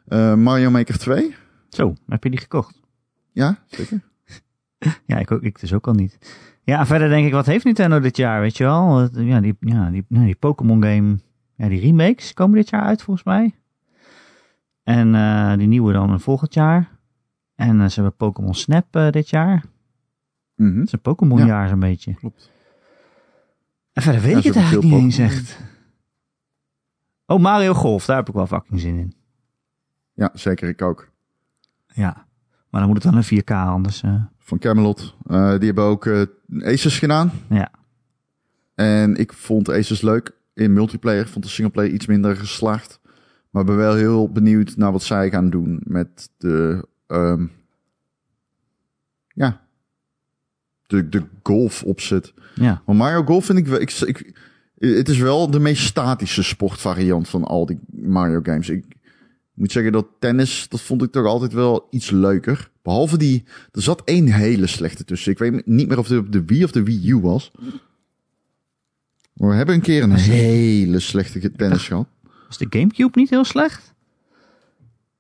eh, Mario Maker 2? Zo, heb je die gekocht? Ja, zeker. Ja, ik, ook, ik dus ook al niet. Ja, en verder denk ik, wat heeft Nintendo dit jaar, weet je wel? Ja, die, ja, die, ja, die Pokémon game, ja, die remakes komen dit jaar uit volgens mij. En eh, die nieuwe dan volgend jaar. En eh, ze hebben Pokémon Snap eh, dit jaar. Mhm. Het is een Pokémon Ja. jaar zo'n beetje. Klopt. En verder weet Ja, ik ze het eigenlijk niet veel eens echt. Oh, Mario Golf, daar heb ik wel fucking zin in. Ja, zeker. Ik ook. Ja, maar dan moet het wel een 4K anders. eh. Van Camelot. Eh, die hebben ook eh Aces gedaan. Ja. En ik vond Aces leuk in multiplayer. Ik vond de singleplayer iets minder geslaagd. Maar ben wel heel benieuwd naar wat zij gaan doen met de... ehm, ja. De, de golf opzet. ja. Maar Mario Golf vind ik, wel- ik, ik... Het is wel de meest statische sportvariant van al die Mario games. Ik moet zeggen dat tennis, dat vond ik toch altijd wel iets leuker. Behalve die, er zat één hele slechte tussen. Ik weet niet meer of het op de Wii of de Wii U was. Maar we hebben een keer een hele slechte tennis gehad. Was de Gamecube niet heel slecht?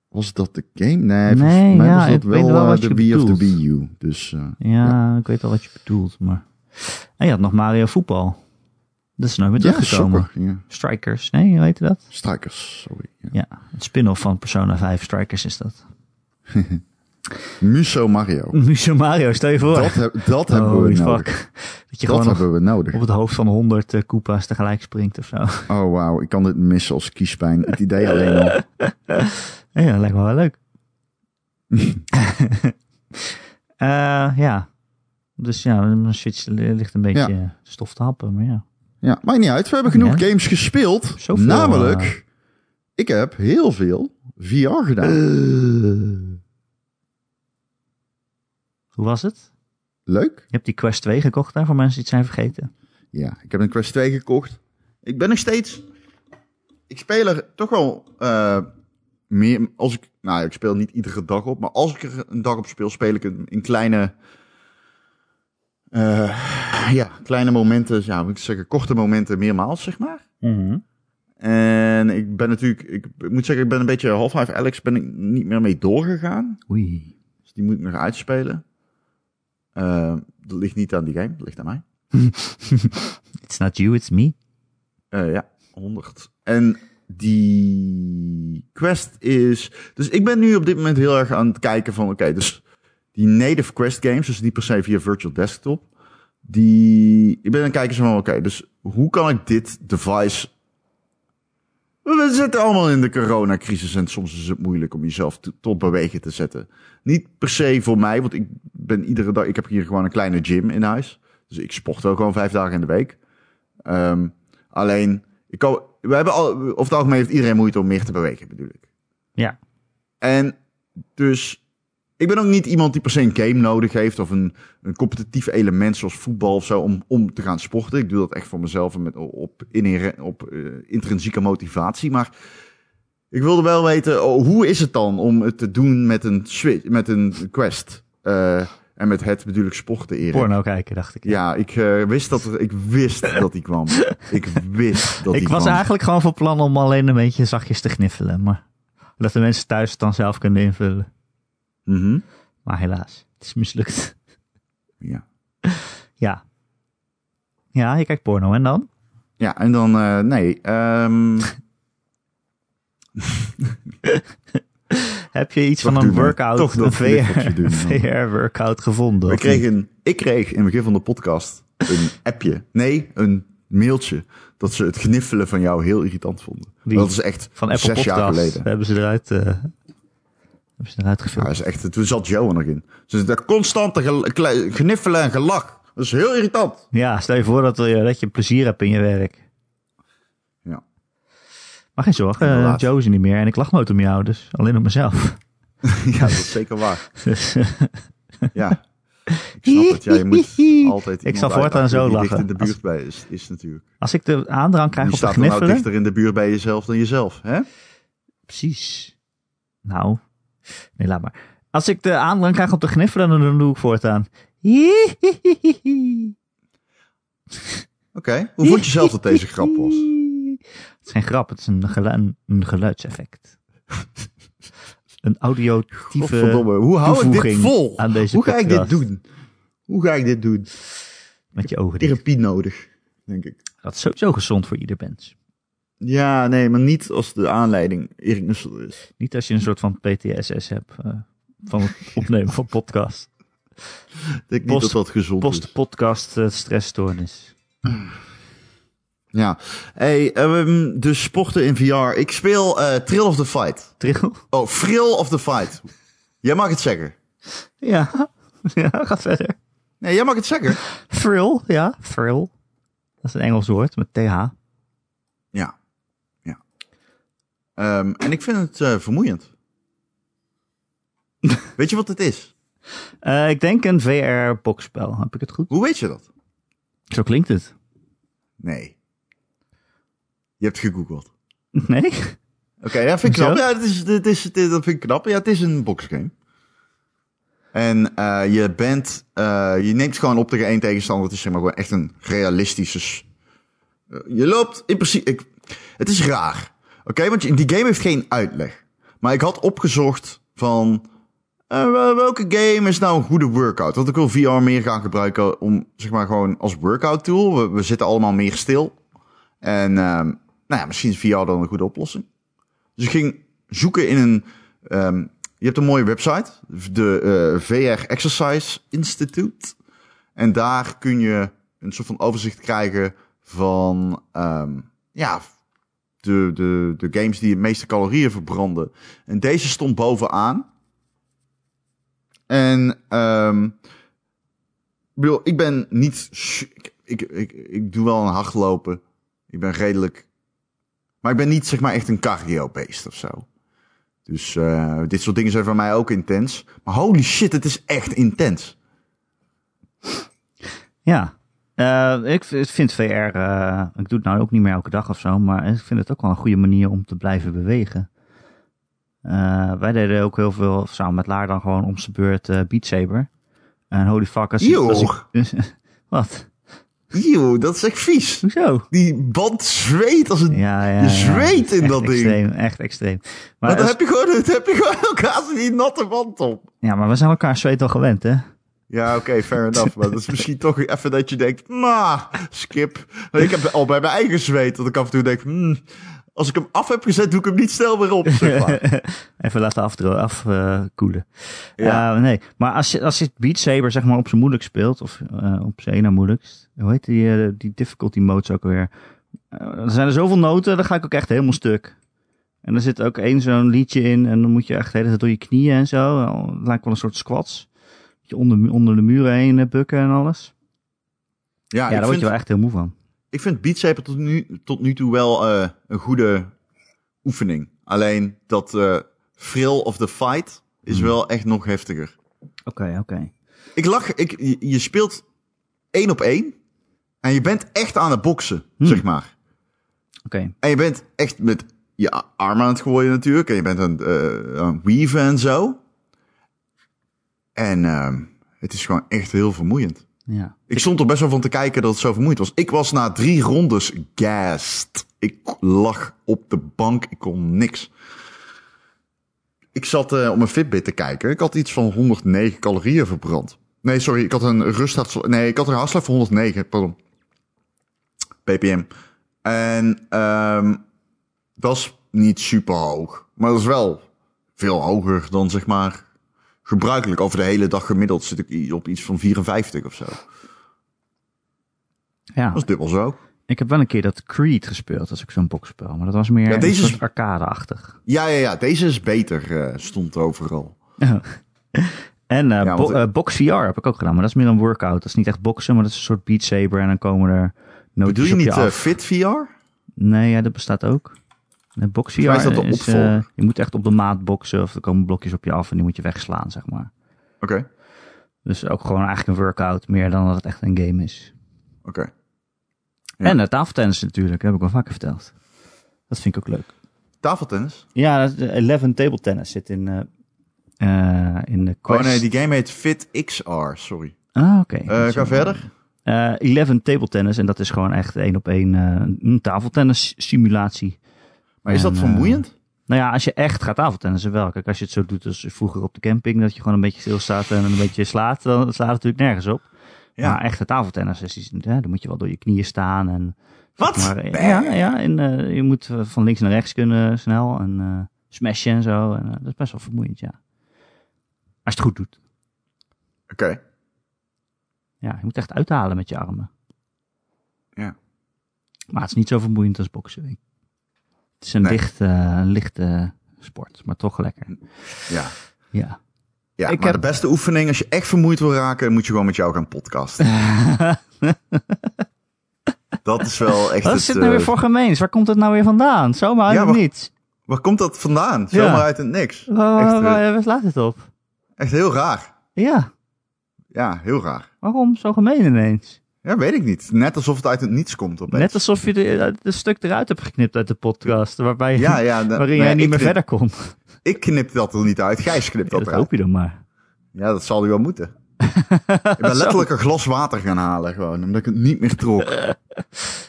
Was dat de game? Nee, Nee, mij ja, was dat ik wel, wel eh, de Wii of de. Wii U. Dus eh, Ja, ik weet al wat je bedoelt, maar... En je had nog Mario Voetbal. Dat is nooit meer teruggekomen. Ja. Strikers, nee, weet je dat? Strikers, sorry. Ja. Ja, het spin-off van Persona 5 Strikers is dat. Muso Mario. Muso Mario, stel je voor. Dat, heb, dat hebben we nodig. fuck. Dat je Dat gewoon we nodig. op het hoofd van 100 eh, Koopa's tegelijk springt of zo. Oh wauw, ik kan dit missen als kiespijn. Het idee alleen al. Ja, dat lijkt me wel leuk. Eh, ja. Dus ja, mijn Switch ligt een beetje Ja. eh, stof te happen, maar ja. Ja, maakt niet uit. We hebben genoeg Ja. games gespeeld. Zoveel, Namelijk, ik heb heel veel VR gedaan. Eh. Hoe was het? Leuk? Je hebt die Quest 2 gekocht daar, voor mensen die het zijn vergeten. Ja, ik heb een Quest 2 gekocht. Ik ben nog steeds... Ik speel er toch wel eh, meer... Als ik, nou, ik speel niet iedere dag op. Maar als ik er een dag op speel, speel ik het in kleine... eh, ja, kleine momenten. Ja, moet ik zeggen, korte momenten meermaals, zeg maar. En ik ben natuurlijk... Ik, ik moet zeggen, ik ben een beetje... Half-Life Alex ben ik niet meer mee doorgegaan. Oei. Dus die moet ik nog uitspelen. Eh, dat ligt niet aan die game, dat ligt aan mij. It's not you, it's me. Eh, ja, 100. En die quest is... Dus ik ben nu op dit moment heel erg aan het kijken van... Oké, dus die native quest games, dus niet per se via virtual desktop... Die... Ik ben aan het kijken van... Oké, dus hoe kan ik dit device... We zitten allemaal in de coronacrisis en soms is het moeilijk om jezelf tot bewegen te zetten. Niet per se voor mij, want ik ben iedere dag... Ik heb hier gewoon een kleine gym in huis. Dus ik sport ook gewoon vijf dagen in de week. Ehm, alleen, ik kan, we hebben al, over het algemeen heeft iedereen moeite om meer te bewegen, bedoel ik. Ja. En dus, ik ben ook niet iemand die per se een game nodig heeft of een, een competitief element zoals voetbal of zo om, om te gaan sporten. Ik doe dat echt voor mezelf en met, op, inhere- op eh, intrinsieke motivatie. Maar ik wilde wel weten, oh, hoe is het dan om het te doen met een, Switch, met een Quest? Eh, en met het bedoel ik sporten, Erik. Porno kijken, dacht ik. Ja, ik eh, wist dat ik wist dat die kwam. Ik wist dat ik die was kwam. eigenlijk gewoon van plan om alleen een beetje zachtjes te gniffelen. Maar dat de mensen thuis het dan zelf kunnen invullen. Mhm. Maar helaas, het is mislukt. Ja. Ja. Ja, je kijkt porno en dan? ja, en dan, eh, nee. ehm, Heb je iets Toch van een workout, Toch een VR. VR-workout gevonden? we kregen, ik kreeg in het begin van de podcast een appje. Nee, een mailtje. Dat ze het gniffelen van jou heel irritant vonden. Wie? Dat is echt van Apple zes jaar geleden. Hebben ze eruit, eh, hebben ze eruit Ja, gefilmd. dat is echt, toen zat Joe er nog in. Ze zitten constante kle- gniffelen en gelach. Dat is heel irritant. Ja, stel je voor dat, je dat je plezier hebt in je werk. Ja. Maar geen zorgen, eh, Inderdaad. Joe is er niet meer en ik lach nooit om jou, dus alleen om mezelf. ja, dat is zeker waar. Dus, Ja. Ik snap het. Ja, je moet altijd Ik zal voortaan zo lachen. dicht in de buurt Als- bij is, is natuurlijk. als ik de aandrang krijg om te staat nou gniffelen... dichter in de buurt bij jezelf dan jezelf, hè? Precies. Nou, nee, laat maar. Als ik de aandrang krijg om te gniffelen, dan, doe ik voortaan. Oké. Hoe vond je zelf dat deze grap was? Het is geen grap, het is een, gelu- een, een geluidseffect. Een audiotieve. Hoe hou ik dit vol? aan deze Hoe ga ik dit doen? Hoe ga ik dit doen? met je ogen dicht. Therapie nodig, denk ik. Dat is sowieso gezond voor ieder mens. Ja, nee, maar niet als de aanleiding Erik Nussel is. Niet als je een soort van PTSS hebt eh, van het opnemen van podcast. Ik denk niet Post- dat dat gezond is. Post-podcast eh, stressstoornis. Ja. Hey, dus sporten in VR. Ik speel eh Thrill of the Fight. Trill? Oh, Thrill of the Fight. Jij mag het zeggen. Ja. ja, ga verder. Nee, jij mag het zeggen. Thrill, ja, thrill. Dat is een Engels woord met TH. Ja. Ja. Ehm, en ik vind het eh, vermoeiend. weet je wat het is? Eh, ik denk een VR-boxspel. Heb ik het goed? Hoe weet je dat? Zo klinkt het. Nee. Je hebt gegoogeld. Nee? Oké, ja, vind ik knap. Ja, het is, het is, dat vind ik knap. Ja, het is een boxgame. En eh, je bent, je neemt gewoon op tegen één tegenstander. Het is zeg maar gewoon echt een realistische. je loopt in principe. Ik, het is raar. Oké, want die game heeft geen uitleg. Maar ik had opgezocht van... eh, wel- welke game is nou een goede workout? Want ik wil VR meer gaan gebruiken om, zeg maar, gewoon als workout tool. We, we zitten allemaal meer stil. En, ehm, nou ja, misschien is VR dan een goede oplossing. Dus ik ging zoeken in een... ehm, je hebt een mooie website. De eh, VR Exercise Institute. En daar kun je een soort van overzicht krijgen van... ehm, ja, de, de, de games die het meeste calorieën verbranden. En deze stond bovenaan. En ehm ik bedoel, ik ben niet. ik, ik, ik doe wel een hardlopen. Ik ben redelijk. Maar ik ben niet zeg maar echt een cardio-beest of zo. Dus eh, dit soort dingen zijn voor mij ook intens. Maar holy shit, het is echt intens. Ja. Eh, ik vind VR, eh, ik doe het nou ook niet meer elke dag of zo, maar ik vind het ook wel een goede manier om te blijven bewegen. Eh, wij deden ook heel veel samen met Laar dan gewoon om zijn beurt Beat Saber. En holy fuck, als ik... Als ik wat? Eeuw, dat is echt vies. Hoezo? Die band zweet als een. Ja, ja, zweet in Echt dat ding. extreem, Echt extreem. Maar, Maar dan als- heb je gewoon, dan heb je gewoon elkaar die natte band op. ja, maar we zijn elkaar zweet al gewend, hè? Ja, oké, fair enough. Maar dat is misschien toch even dat je denkt, nou, skip. Ik heb al bij mijn eigen zweet dat ik af en toe denk, hmm, als ik hem af heb gezet, doe ik hem niet snel weer op. Zeg maar. Even laten afkoelen. Af, koelen. Ja. Nee, maar als je, als je Beat Saber zeg maar op zijn moeilijk speelt, of eh, op zijn ene moeilijkst, hoe heet die, eh, die difficulty modes ook alweer? Eh, er zijn er zoveel noten, dan ga ik ook echt helemaal stuk. En er zit ook één zo'n liedje in en dan moet je echt de hele tijd door je knieën en zo. Het lijkt wel een soort squats. Je onder, onder de muren heen eh, bukken en alles. Ja, Ja, daar word je wel echt heel moe van. ik vind Beat Saber tot nu, tot nu toe wel eh, een goede oefening. Alleen dat eh thrill of the fight is Hmm. wel echt nog heftiger. Oké, oké. Ik lach, ik, je, je speelt één op één en je bent echt aan het boksen, Hmm. zeg maar. Oké. En je bent echt met je arm aan het gooien natuurlijk. En je bent aan aan het weaven en zo. En ehm, het is gewoon echt heel vermoeiend. Ja. Ik stond er best wel van te kijken dat het zo vermoeiend was. Ik was na drie rondes gassed. Ik lag op de bank. Ik kon niks. Ik zat eh, op mijn Fitbit te kijken. Ik had iets van 109 calorieën verbrand. Nee, sorry. Ik had een rusthartslag... Nee, ik had een hartslag van 109. Pardon. ppm. En ehm dat is niet super hoog. Maar dat is wel veel hoger dan zeg maar gebruikelijk. Over de hele dag gemiddeld zit ik op iets van 54 of zo. Dat ja. is dubbel zo. Ik heb wel een keer dat Creed gespeeld, als ik zo'n boxspel. Maar dat was meer Ja, een deze is- soort arcade-achtig. Ja, ja, ja. Deze is beter, eh, stond overal. En eh, Ja, bo- eh, Box VR heb ik ook gedaan, maar dat is meer een workout. Dat is niet echt boksen, maar dat is een soort Beat Saber. En dan komen er nootjes Bedoel je niet. Fit VR? Nee, ja, dat bestaat ook. Nee, Box VR mij is dat de is, eh, je moet echt op de maat boksen of er komen blokjes op je af en die moet je wegslaan, zeg maar. Oké, Dus ook gewoon eigenlijk een workout, meer dan dat het echt een game is. oké. Ja. En uh, tafeltennis natuurlijk, heb ik wel vaker verteld. Dat vind ik ook leuk. Tafeltennis? Ja, dat is de 11 table tennis zit in, eh, eh, in de Oh Quest. nee, die game heet Fit XR, sorry. Ah, oké. Eh, ga verder. Eh 11 table tennis en dat is gewoon echt één op één eh, een tafeltennis simulatie. Maar is dat En, vermoeiend? Nou ja, als je echt gaat tafeltennissen wel. Kijk, als je het zo doet als vroeger op de camping, dat je gewoon een beetje stilstaat en een beetje slaat, dan slaat het natuurlijk nergens op. Ja. Maar echte tafeltennis, is, hè, dan moet je wel door je knieën staan en... Wat? Maar, eh, ja, ja en eh, je moet eh, van links naar rechts kunnen snel en eh smashen en zo. En, eh, dat is best wel vermoeiend, ja. Als je het goed doet. Oké. Ja, je moet echt uithalen met je armen. Ja. Maar het is niet zo vermoeiend als boksen. ik. Het is een Nee. lichte, een lichte sport, maar toch lekker. Ja. Ja. Ja, Ik maar heb- de beste oefening, als je echt vermoeid wil raken, moet je gewoon met jou gaan podcasten. dat is wel echt Wat is dit nou weer eh, voor gemeens? Waar komt het nou weer vandaan? Zomaar uit Ja, het wacht. niets. Waar komt dat vandaan? Ja. Zomaar uit het niks. Echt, waar, eh, waar slaat het op? Echt heel raar. Ja, Ja, heel raar. waarom zo gemeen ineens? Ja, weet ik niet. Net alsof het uit het niets komt opeens. Net alsof je de, de stuk eruit hebt geknipt uit de podcast, waarbij, Ja, ja. da- waarin nee, jij niet meer knip- verder kon. Ik knip dat er niet uit. Gijs knipt Ja, dat dat eruit. hoop je dan maar. Ja, dat zal hij wel moeten. ik ben letterlijk een glas water gaan halen gewoon, omdat ik het niet meer trok.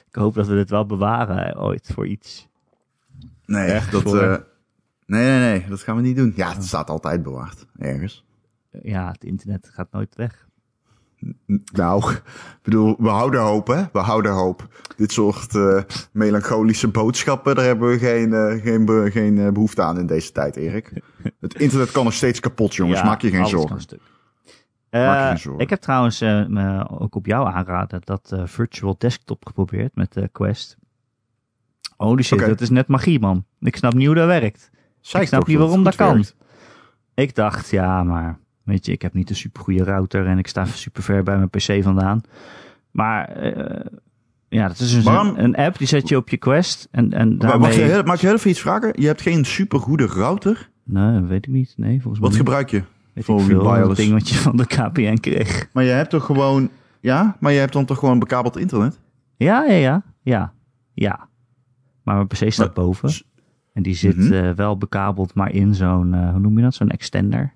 Ik hoop dat we dit wel bewaren eh, ooit voor iets. Nee, Echt dat, voor- eh, nee, nee, nee, dat gaan we niet doen. Ja, het staat altijd bewaard, ergens. Ja, het internet gaat nooit weg. Nou, ik bedoel, we houden hoop, hè? We houden hoop. Dit soort eh, melancholische boodschappen, daar hebben we geen, eh, geen, be- geen eh, behoefte aan in deze tijd, Erik. Het internet kan nog steeds kapot, jongens. Ja, Maak je geen zorgen. ik heb trouwens me ook op jou aanraden dat virtual desktop geprobeerd met de Quest. Holy shit, dat is net magie, man. Ik snap niet hoe dat werkt. Ik snap niet waarom dat kan. werkt? Ik dacht, ja, maar weet je, ik heb niet een supergoeie router en ik sta super ver bij mijn PC vandaan. Maar eh, ja, dat is dus een, een app die zet je op je Quest en, en daarmee... Mag je, heel- mag je heel even iets vragen? Je hebt geen supergoede router. Nee, dat weet ik niet. Nee, volgens mij Wat niet. gebruik je? weet voor ik veel. wireless? Dat ding wat je van de KPN kreeg. Maar je hebt toch gewoon... Ja, maar je hebt dan toch gewoon bekabeld internet? Ja, ja, ja. Ja, ja. Maar mijn PC staat Maar- boven. En die zit Mhm. eh, wel bekabeld, maar in zo'n, eh, hoe noem je dat? Zo'n extender.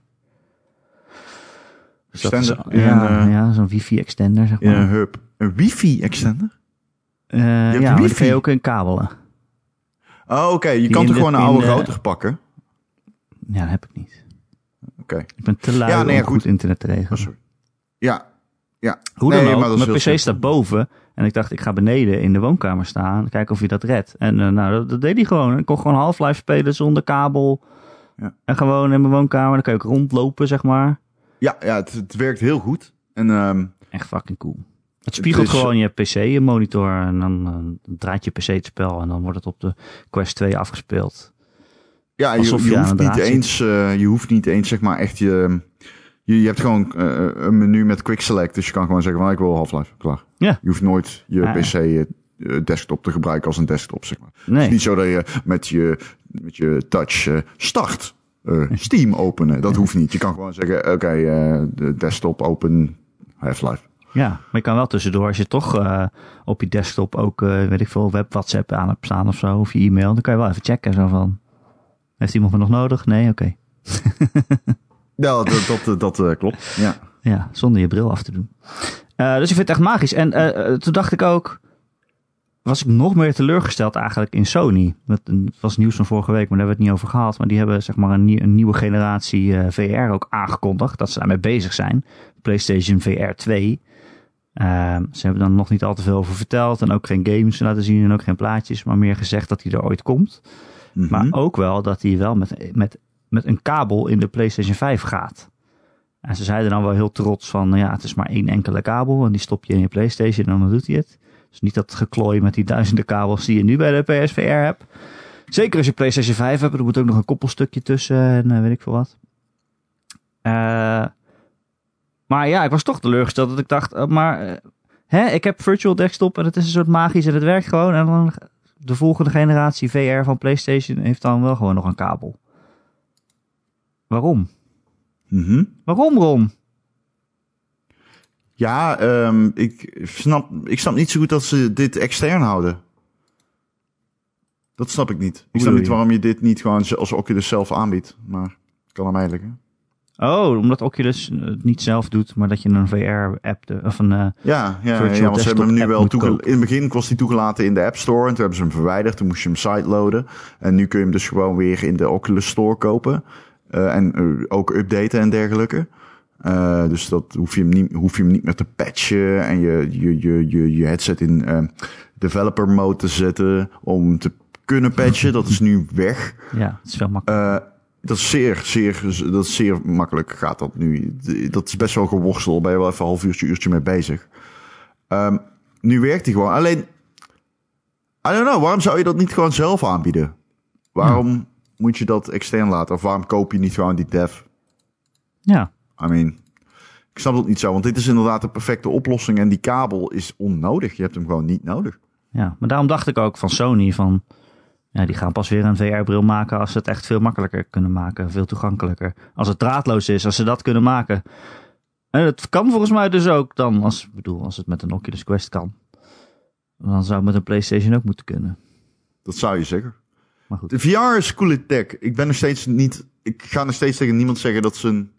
Extender? In ja, een, eh, ja zo'n wifi-extender, zeg In maar. een hub. Een wifi-extender? Eh, hebt ja, maar die wifi? kun je ook in kabelen. Oh, oké. Je Die kan toch gewoon een oude de- router pakken? Ja, dat heb ik niet. Oké. Ik ben te lui Ja, nee, om goed. goed internet te Oh, regelen. sorry. Ja. Ja. Hoe Nee, dan ook, maar mijn PC staat boven. En ik dacht, ik ga beneden in de woonkamer staan. Kijken of hij dat redt. En eh, nou, dat, dat deed hij gewoon. Ik kon gewoon Half-Life spelen zonder kabel. Ja. En gewoon in mijn woonkamer. Dan kan je ook rondlopen, zeg maar. Ja, ja het, het werkt heel goed. En ehm, Echt fucking cool. Het spiegelt is- gewoon je PC, je monitor. En dan eh, draait je PC het spel. En dan wordt het op de Quest 2 afgespeeld. ja, je, hoeft niet eens, eh, je hoeft niet eens, zeg maar, echt je... Je, je hebt gewoon eh, een menu met quick select. Dus je kan gewoon zeggen, van, ik wil Half-Life. Klaar. Ja. Je hoeft nooit je. PC desktop te gebruiken als een desktop, zeg maar. Het is Nee, niet zo dat je met je, met je touch start eh, Steam openen. Dat hoeft niet. Je kan gewoon zeggen, oké, eh, de desktop open Half-Life. ja. Maar je kan wel tussendoor, als je toch eh, op je desktop ook, weet ik veel, web WhatsApp aan hebt staan of zo. Of je e-mail. Dan kan je wel even checken. Zo van, heeft iemand me nog nodig? Nee, oké. Ja, dat, dat, dat klopt. Ja. Ja, zonder je bril af te doen. Dus ik vind het echt magisch. En toen dacht ik ook, was ik nog meer teleurgesteld eigenlijk in Sony. Dat het was nieuws van vorige week, maar daar hebben we het niet over gehad. Maar die hebben zeg maar een, nie- een nieuwe generatie eh, VR ook aangekondigd. Dat ze daarmee bezig zijn. PlayStation VR 2. Ehm, ze hebben dan nog niet al te veel over verteld. En ook geen games laten zien en ook geen plaatjes. Maar meer gezegd dat hij er ooit komt. Mhm. Maar ook wel dat hij wel met, met, met een kabel in de PlayStation 5 gaat. En ze zeiden dan wel heel trots van, ja, het is maar één enkele kabel en die stop je in je PlayStation en dan doet hij het. Dus niet dat geklooi met die duizenden kabels die je nu bij de PSVR hebt. Zeker als je PlayStation 5 hebt, er moet ook nog een koppelstukje tussen en eh, weet ik veel wat. Eh, maar ja, ik was toch teleurgesteld dat ik dacht, eh, maar hè, ik heb Virtual Desktop en het is een soort magisch en het werkt gewoon. En dan de volgende generatie VR van PlayStation heeft dan wel gewoon nog een kabel. Waarom? Mhm. Waarom, Ron? Ja, ehm, ik, snap, ik snap niet zo goed dat ze dit extern houden. Dat snap ik niet. Ik snap niet waarom je dit niet gewoon als Oculus zelf aanbiedt. Maar kan aan mij liggen. Oh, omdat Oculus het niet zelf doet, maar dat je een VR-app of een. eh, Ja, ja, ja want ze hebben hem nu wel toegelaten. In het begin was hij toegelaten in de App Store. En toen hebben ze hem verwijderd. Toen moest je hem sideloaden. En nu kun je hem dus gewoon weer in de Oculus Store kopen. Eh, en eh, ook updaten en dergelijke. Eh, dus dat hoef je, hem niet, hoef je hem niet meer te patchen. En je, je, je, je, je headset in eh, developer mode te zetten. Om te kunnen patchen. Dat is nu weg. ja, het is veel makkelijker. Eh, dat is zeer, zeer, dat is zeer makkelijk gaat dat nu. Dat is best wel geworstel. Ben je wel even een half uurtje, uurtje mee bezig. Ehm, nu werkt hij gewoon. Alleen, I don't know. Waarom zou je dat niet gewoon zelf aanbieden? Waarom moet je dat extern laten? Of waarom koop je niet gewoon die dev? ja, I mean, ik snap dat niet zo. Want dit is inderdaad de perfecte oplossing. En die kabel is onnodig. Je hebt hem gewoon niet nodig. ja, maar daarom dacht ik ook van Sony van. Ja, die gaan pas weer een VR-bril maken als ze het echt veel makkelijker kunnen maken. Veel toegankelijker. Als het draadloos is, als ze dat kunnen maken. En het kan volgens mij dus ook dan, als, ik bedoel, als het met een Oculus Quest kan. Dan zou het met een PlayStation ook moeten kunnen. Dat zou je zeggen. Maar goed. De VR is coole tech. Ik ben nog steeds niet. Ik ga nog steeds tegen niemand zeggen dat ze een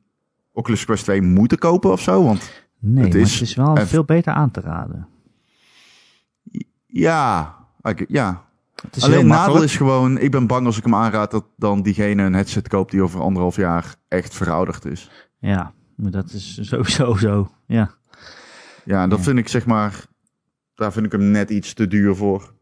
Oculus Quest 2 moeten kopen of zo. Want Nee, Het maar is het is wel veel beter aan te raden. ja, ik- ja. Het is Alleen nadeel is gewoon, ik ben bang als ik hem aanraad dat dan diegene een headset koopt die over anderhalf jaar echt verouderd is. Ja, maar dat is sowieso zo. Ja. Ja, dat Ja. vind ik zeg maar, daar vind ik hem net iets te duur voor.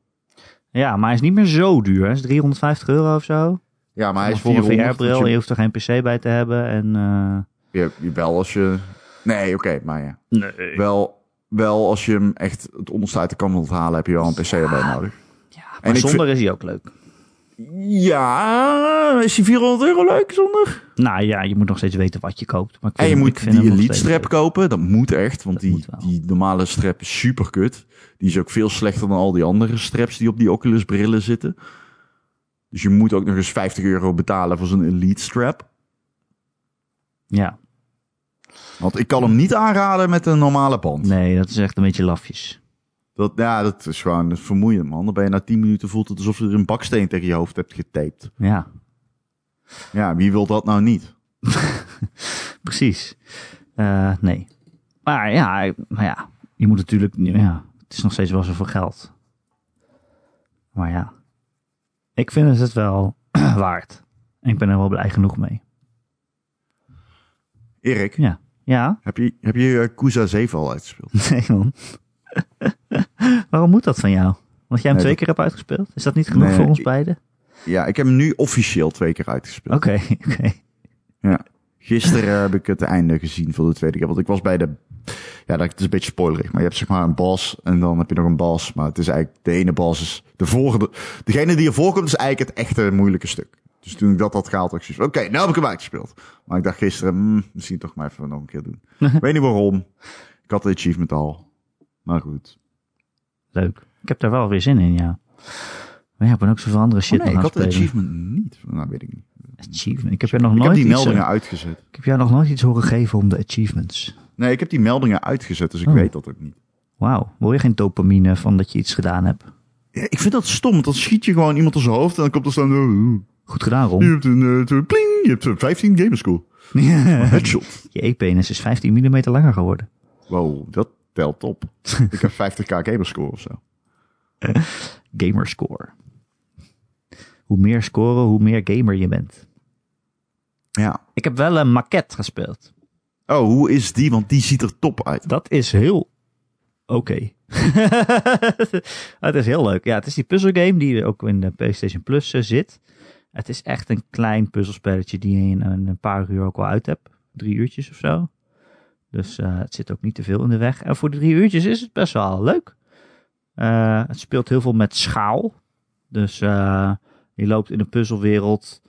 ja, maar hij is niet meer zo duur. Hij is 350 euro of zo. Ja, maar hij is voor een 400. VR-bril. dus Je hoeft er geen PC bij te hebben. En, eh, Je, je, wel als je... Nee, oké, maar ja. nee. Wel, wel als je hem echt het onderste uit de kan wilt halen, heb je wel een PC erbij nodig. Ja, En maar zonder is hij ook leuk. Ja, is die 400 euro leuk zonder? Nou ja, je moet nog steeds weten wat je koopt. Maar ik En je moet die Elite strap leuk. kopen. Dat moet echt, want Dat die, die normale strap is super kut. Die is ook veel slechter dan al die andere straps die op die Oculus brillen zitten. Dus je moet ook nog eens 50 euro betalen voor zo'n Elite strap. Ja, Want ik kan hem niet aanraden met een normale band. nee, dat is echt een beetje lafjes. Dat, ja, dat is gewoon dat is vermoeiend, man. Dan ben je na 10 minuten voelt het alsof je er een baksteen tegen je hoofd hebt getaped. Ja, Ja, wie wil dat nou niet? precies. Eh, nee. Maar ja, maar ja, je moet natuurlijk... Ja, het is nog steeds wel zoveel geld. Maar ja, ik vind het wel waard. En ik ben er wel blij genoeg mee. Erik, Ja. Ja? heb je, heb je eh, Kuza 7 al uitgespeeld? Nee, man. Waarom moet dat van jou? Want jij hem Nee, twee dat- keer hebt uitgespeeld? Is dat niet genoeg Nee, voor ons ik- beiden? Ja, ik heb hem nu officieel twee keer uitgespeeld. Oké, oké. Ja. Gisteren heb ik het einde gezien voor de tweede keer. Want ik was bij de... Ja, dat is een beetje spoilerig. Maar je hebt zeg maar een boss en dan heb je nog een boss. Maar het is eigenlijk... De ene boss is... De volgende... Degene die ervoor komt is eigenlijk het echte moeilijke stuk. Dus toen ik dat had gehaald, had ik zoiets. Oké, nou heb ik hem uitgespeeld. Maar ik dacht gisteren... hmm, misschien toch maar even nog een keer doen. Ik weet niet waarom. Ik had de achievement al. Maar goed. Leuk. Ik heb daar wel weer zin in, ja. Maar ja, ik ben ook zoveel andere shit Oh nee, ik had de achievement niet. Nou, weet ik niet. Achievement. Ik heb jou nog Ik nooit heb die iets, meldingen eh, uitgezet. Ik heb jou nog nooit iets horen geven om de achievements. Nee, ik heb die meldingen uitgezet, dus ik Oh. weet dat ook niet. Wauw. Wil je geen dopamine van dat je iets gedaan hebt? Ja, ik vind dat stom, want dan schiet je gewoon iemand op zijn hoofd en dan komt er staan... Goed gedaan, Je Ron. hebt een uh, pling, je hebt een 15 gamerscore. Headshot. je e-penis is 15 mm langer geworden. Wow, dat telt op. ik heb 50k gamerscore of zo. Gamerscore. Hoe meer scoren, hoe meer gamer je bent. Ja. Ik heb wel een maquette gespeeld. Oh, hoe is die? Want die ziet er top uit. Dat is heel oké. het is heel leuk. Ja, het is die puzzelgame die ook in de PlayStation Plus eh, zit. Het is echt een klein puzzelspelletje die je in een, paar uur ook wel uit hebt. Drie uurtjes of zo. Dus eh, het zit ook niet te veel in de weg. En voor de drie uurtjes is het best wel leuk. Eh, het speelt heel veel met schaal. Dus eh, je loopt in een puzzelwereld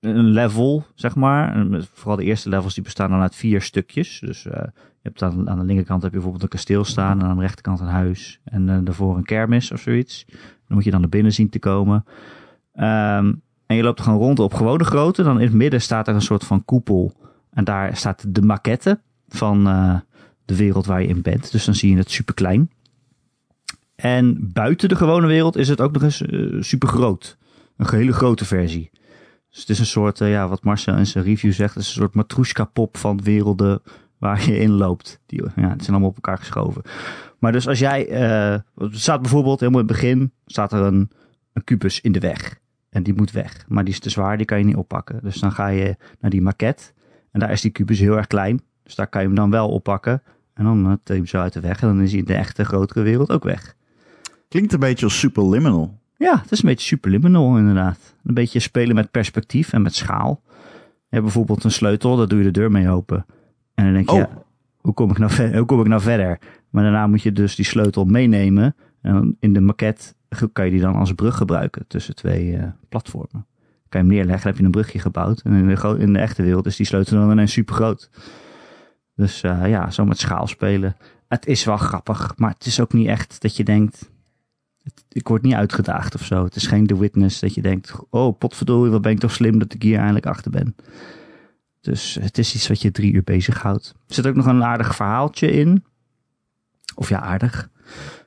een level, zeg maar. En vooral de eerste levels die bestaan dan uit vier stukjes. Dus je hebt aan, aan de linkerkant heb je bijvoorbeeld een kasteel staan. En aan de rechterkant een huis. En daarvoor een kermis of zoiets. Dan moet je dan naar binnen zien te komen. Ehm, en je loopt gewoon rond op gewone grootte. Dan in het midden staat er een soort van koepel. En daar staat de maquette van eh, de wereld waar je in bent. Dus dan zie je het super klein. En buiten de gewone wereld is het ook nog eens super groot. Een hele grote versie. Dus het is een soort, eh, ja, wat Marcel in zijn review zegt, het is een soort matroeska-pop van werelden waar je in loopt. Die, ja, zijn allemaal op elkaar geschoven. Maar dus als jij, eh, er staat bijvoorbeeld helemaal in het begin, staat er een, een kubus in de weg. En die moet weg. Maar die is te zwaar, die kan je niet oppakken. Dus dan ga je naar die maquette. En daar is die kubus heel erg klein. Dus daar kan je hem dan wel oppakken. En dan uh, tel je hem zo uit de weg. En dan is hij in de echte grotere wereld ook weg. Klinkt een beetje als Superliminal. Ja, het is een beetje superliminal inderdaad. Een beetje spelen met perspectief en met schaal. Je hebt bijvoorbeeld een sleutel, daar doe je de deur mee open. En dan denk je, Oh. ja, hoe, kom ik nou verder, hoe kom ik nou verder? Maar daarna moet je dus die sleutel meenemen. En dan in de maquette kan je die dan als brug gebruiken tussen twee uh, platformen. Kan je hem neerleggen, heb je een brugje gebouwd. En in de, in de echte wereld is die sleutel dan ineens super groot. Dus uh, ja, zo met schaal spelen. Het is wel grappig, maar het is ook niet echt dat je denkt ik word niet uitgedaagd of zo. Het is geen The Witness dat je denkt, oh potverdorie, wat ben ik toch slim dat ik hier eindelijk achter ben. Dus het is iets wat je drie uur bezighoudt. Er zit ook nog een aardig verhaaltje in. Of ja, aardig.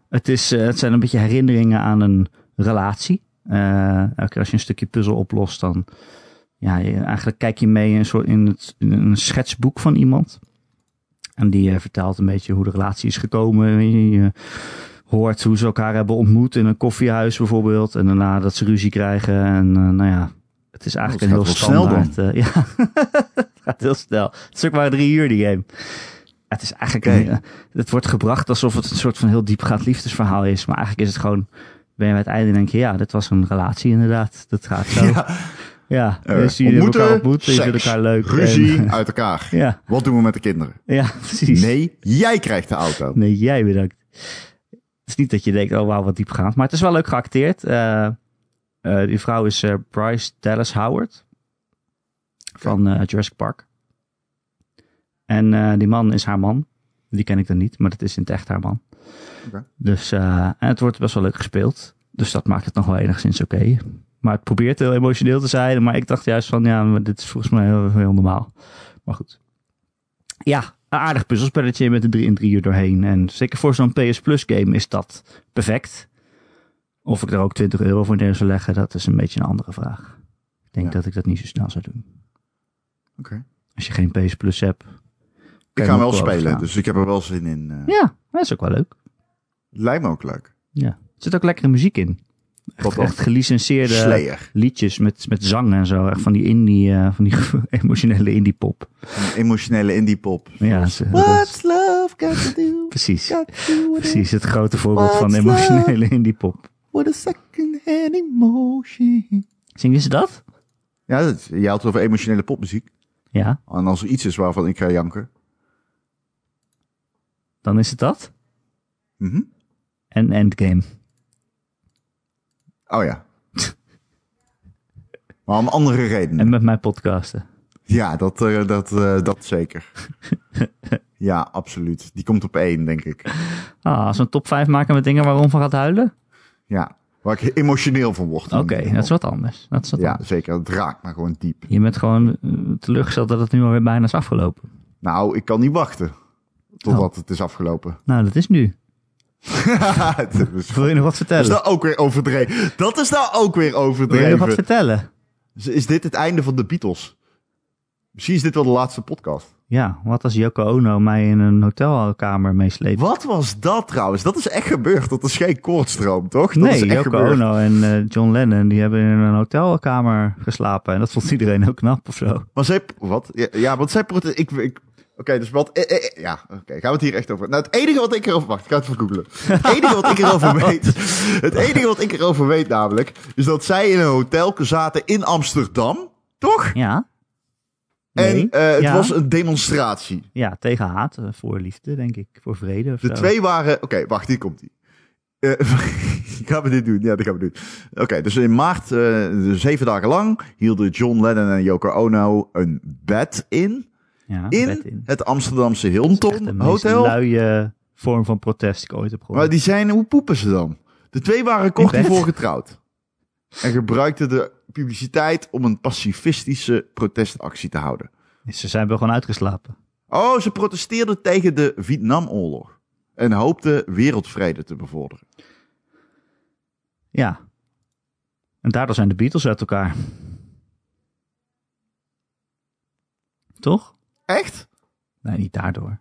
Het, is, uh, het zijn een beetje herinneringen aan een relatie. Elke keer als je een stukje puzzel oplost, dan ja, je, eigenlijk kijk je mee in een, soort, in, het, in een schetsboek van iemand. En die uh, vertelt een beetje hoe de relatie is gekomen. Je, hoort hoe ze elkaar hebben ontmoet in een koffiehuis bijvoorbeeld. En daarna dat ze ruzie krijgen. En eh, nou ja, het is eigenlijk een heel snel standaard. eh, ja, het gaat heel snel. Het is ook maar drie uur die game. Het is eigenlijk, een, eh, het wordt gebracht alsof het een soort van heel diepgaand liefdesverhaal is. Maar eigenlijk is het gewoon, ben je bij het einde denk je, ja, dit was een relatie inderdaad. Dat gaat zo. Ja, Ja, eh, dus jullie hebben elkaar ontmoet, je seks, vindt elkaar leuk. Ruzie, En, uit elkaar. ja, Wat doen we met de kinderen? ja, precies. Nee, jij krijgt de auto. Nee, jij bedankt. Het is niet dat je denkt, oh wauw, wat diepgaand. Maar het is wel leuk geacteerd. Eh, die vrouw is Bryce Dallas Howard. Van Jurassic Park. En eh, die man is haar man. Die ken ik dan niet, maar dat is in het echt haar man. Dus, eh, en het wordt best wel leuk gespeeld. Dus dat maakt het nog wel enigszins oké. Maar het probeert heel emotioneel te zijn. Maar ik dacht juist van, ja, maar dit is volgens mij heel, heel normaal. Maar goed. Ja, een aardig puzzelspelletje met de drie in drie uur doorheen. En zeker voor zo'n PS Plus game is dat perfect. Of ik er ook 20 euro voor neer zou leggen, dat is een beetje een andere vraag. Ik denk Ja. dat ik dat niet zo snel zou doen. Oké. Als je geen PS Plus hebt. Ik kan ga hem wel spelen, dus ik heb er wel zin in. eh. Ja, dat is ook wel leuk. Lijkt me ook leuk. Ja. Er zit ook lekkere muziek in. Echt, echt gelicenseerde Slayer. liedjes met, met zang en zo. Echt van die indie, eh, van die emotionele indie pop. Emotionele indie pop. Ja, ze- What's love got to do? precies. To do Precies, het grote voorbeeld van emotionele indie pop. With a second hand emotion. Zingen ze dat? Ja, dat, je had het over emotionele popmuziek. Ja, En als er iets is waarvan ik ga janken. Dan is het dat. Mhm. En Endgame. Oh ja. maar om andere redenen. En met mijn podcasten. Ja, dat, eh, dat, eh, dat zeker. ja, absoluut. Die komt op één, denk ik. Ah, als we een top 5 maken met dingen waar Ron van gaat huilen? Ja, waar ik emotioneel van word. Oké, dat is wat anders. Dat is wat Ja, anders. zeker. Het raakt me gewoon diep. Je bent gewoon eh, teleurgesteld dat het nu alweer bijna is afgelopen. Nou, ik kan niet wachten totdat Oh. het is afgelopen. Nou, dat is nu. dat, is, Wil je nog wat dat is vertellen? nou ook weer overdreven. Dat is nou ook weer Wil je nog wat overdreven. vertellen? Is dit het einde van de Beatles? Misschien is dit wel de laatste podcast. Ja, wat als Yoko Ono mij in een hotelkamer meesleept? Wat was dat trouwens? Dat is echt gebeurd. Dat is geen koordstroom, toch? Dat nee, is echt Yoko gebeurd. Ono en eh, John Lennon die hebben in een hotelkamer geslapen. En dat vond iedereen heel knap of zo. Maar zij... Wat? Ja, ja want zij... Ik, ik, Oké, dus wat... eh, eh, eh, ja, oké. gaan we het hier echt over... Nou, het enige wat ik erover... Wacht, ik ga het even googlen. Het enige wat ik erover weet... Het enige wat ik erover weet namelijk... Is dat zij in een hotel zaten in Amsterdam. Toch? Ja. Nee. En het ja. was een demonstratie. Ja, tegen haat, voor liefde, denk ik. Voor vrede of De zo. twee waren... Oké, wacht, hier komt hij. gaan we dit doen? Ja, dat gaan we doen. Oké, dus in maart, zeven dagen lang, hielden John Lennon en Yoko Ono een bed in. Ja, In, het Amsterdamse Hilton Hotel. luie vorm van protest die ik ooit heb gehoord. Maar die zijn, hoe poepen ze dan? De twee waren kort hiervoor getrouwd. En gebruikten de publiciteit om een pacifistische protestactie te houden. Ze zijn wel gewoon uitgeslapen. Oh, ze protesteerden tegen de Vietnamoorlog. En hoopten wereldvrede te bevorderen. Ja. En daardoor zijn de Beatles uit elkaar. Toch? Echt? Nee, niet daardoor.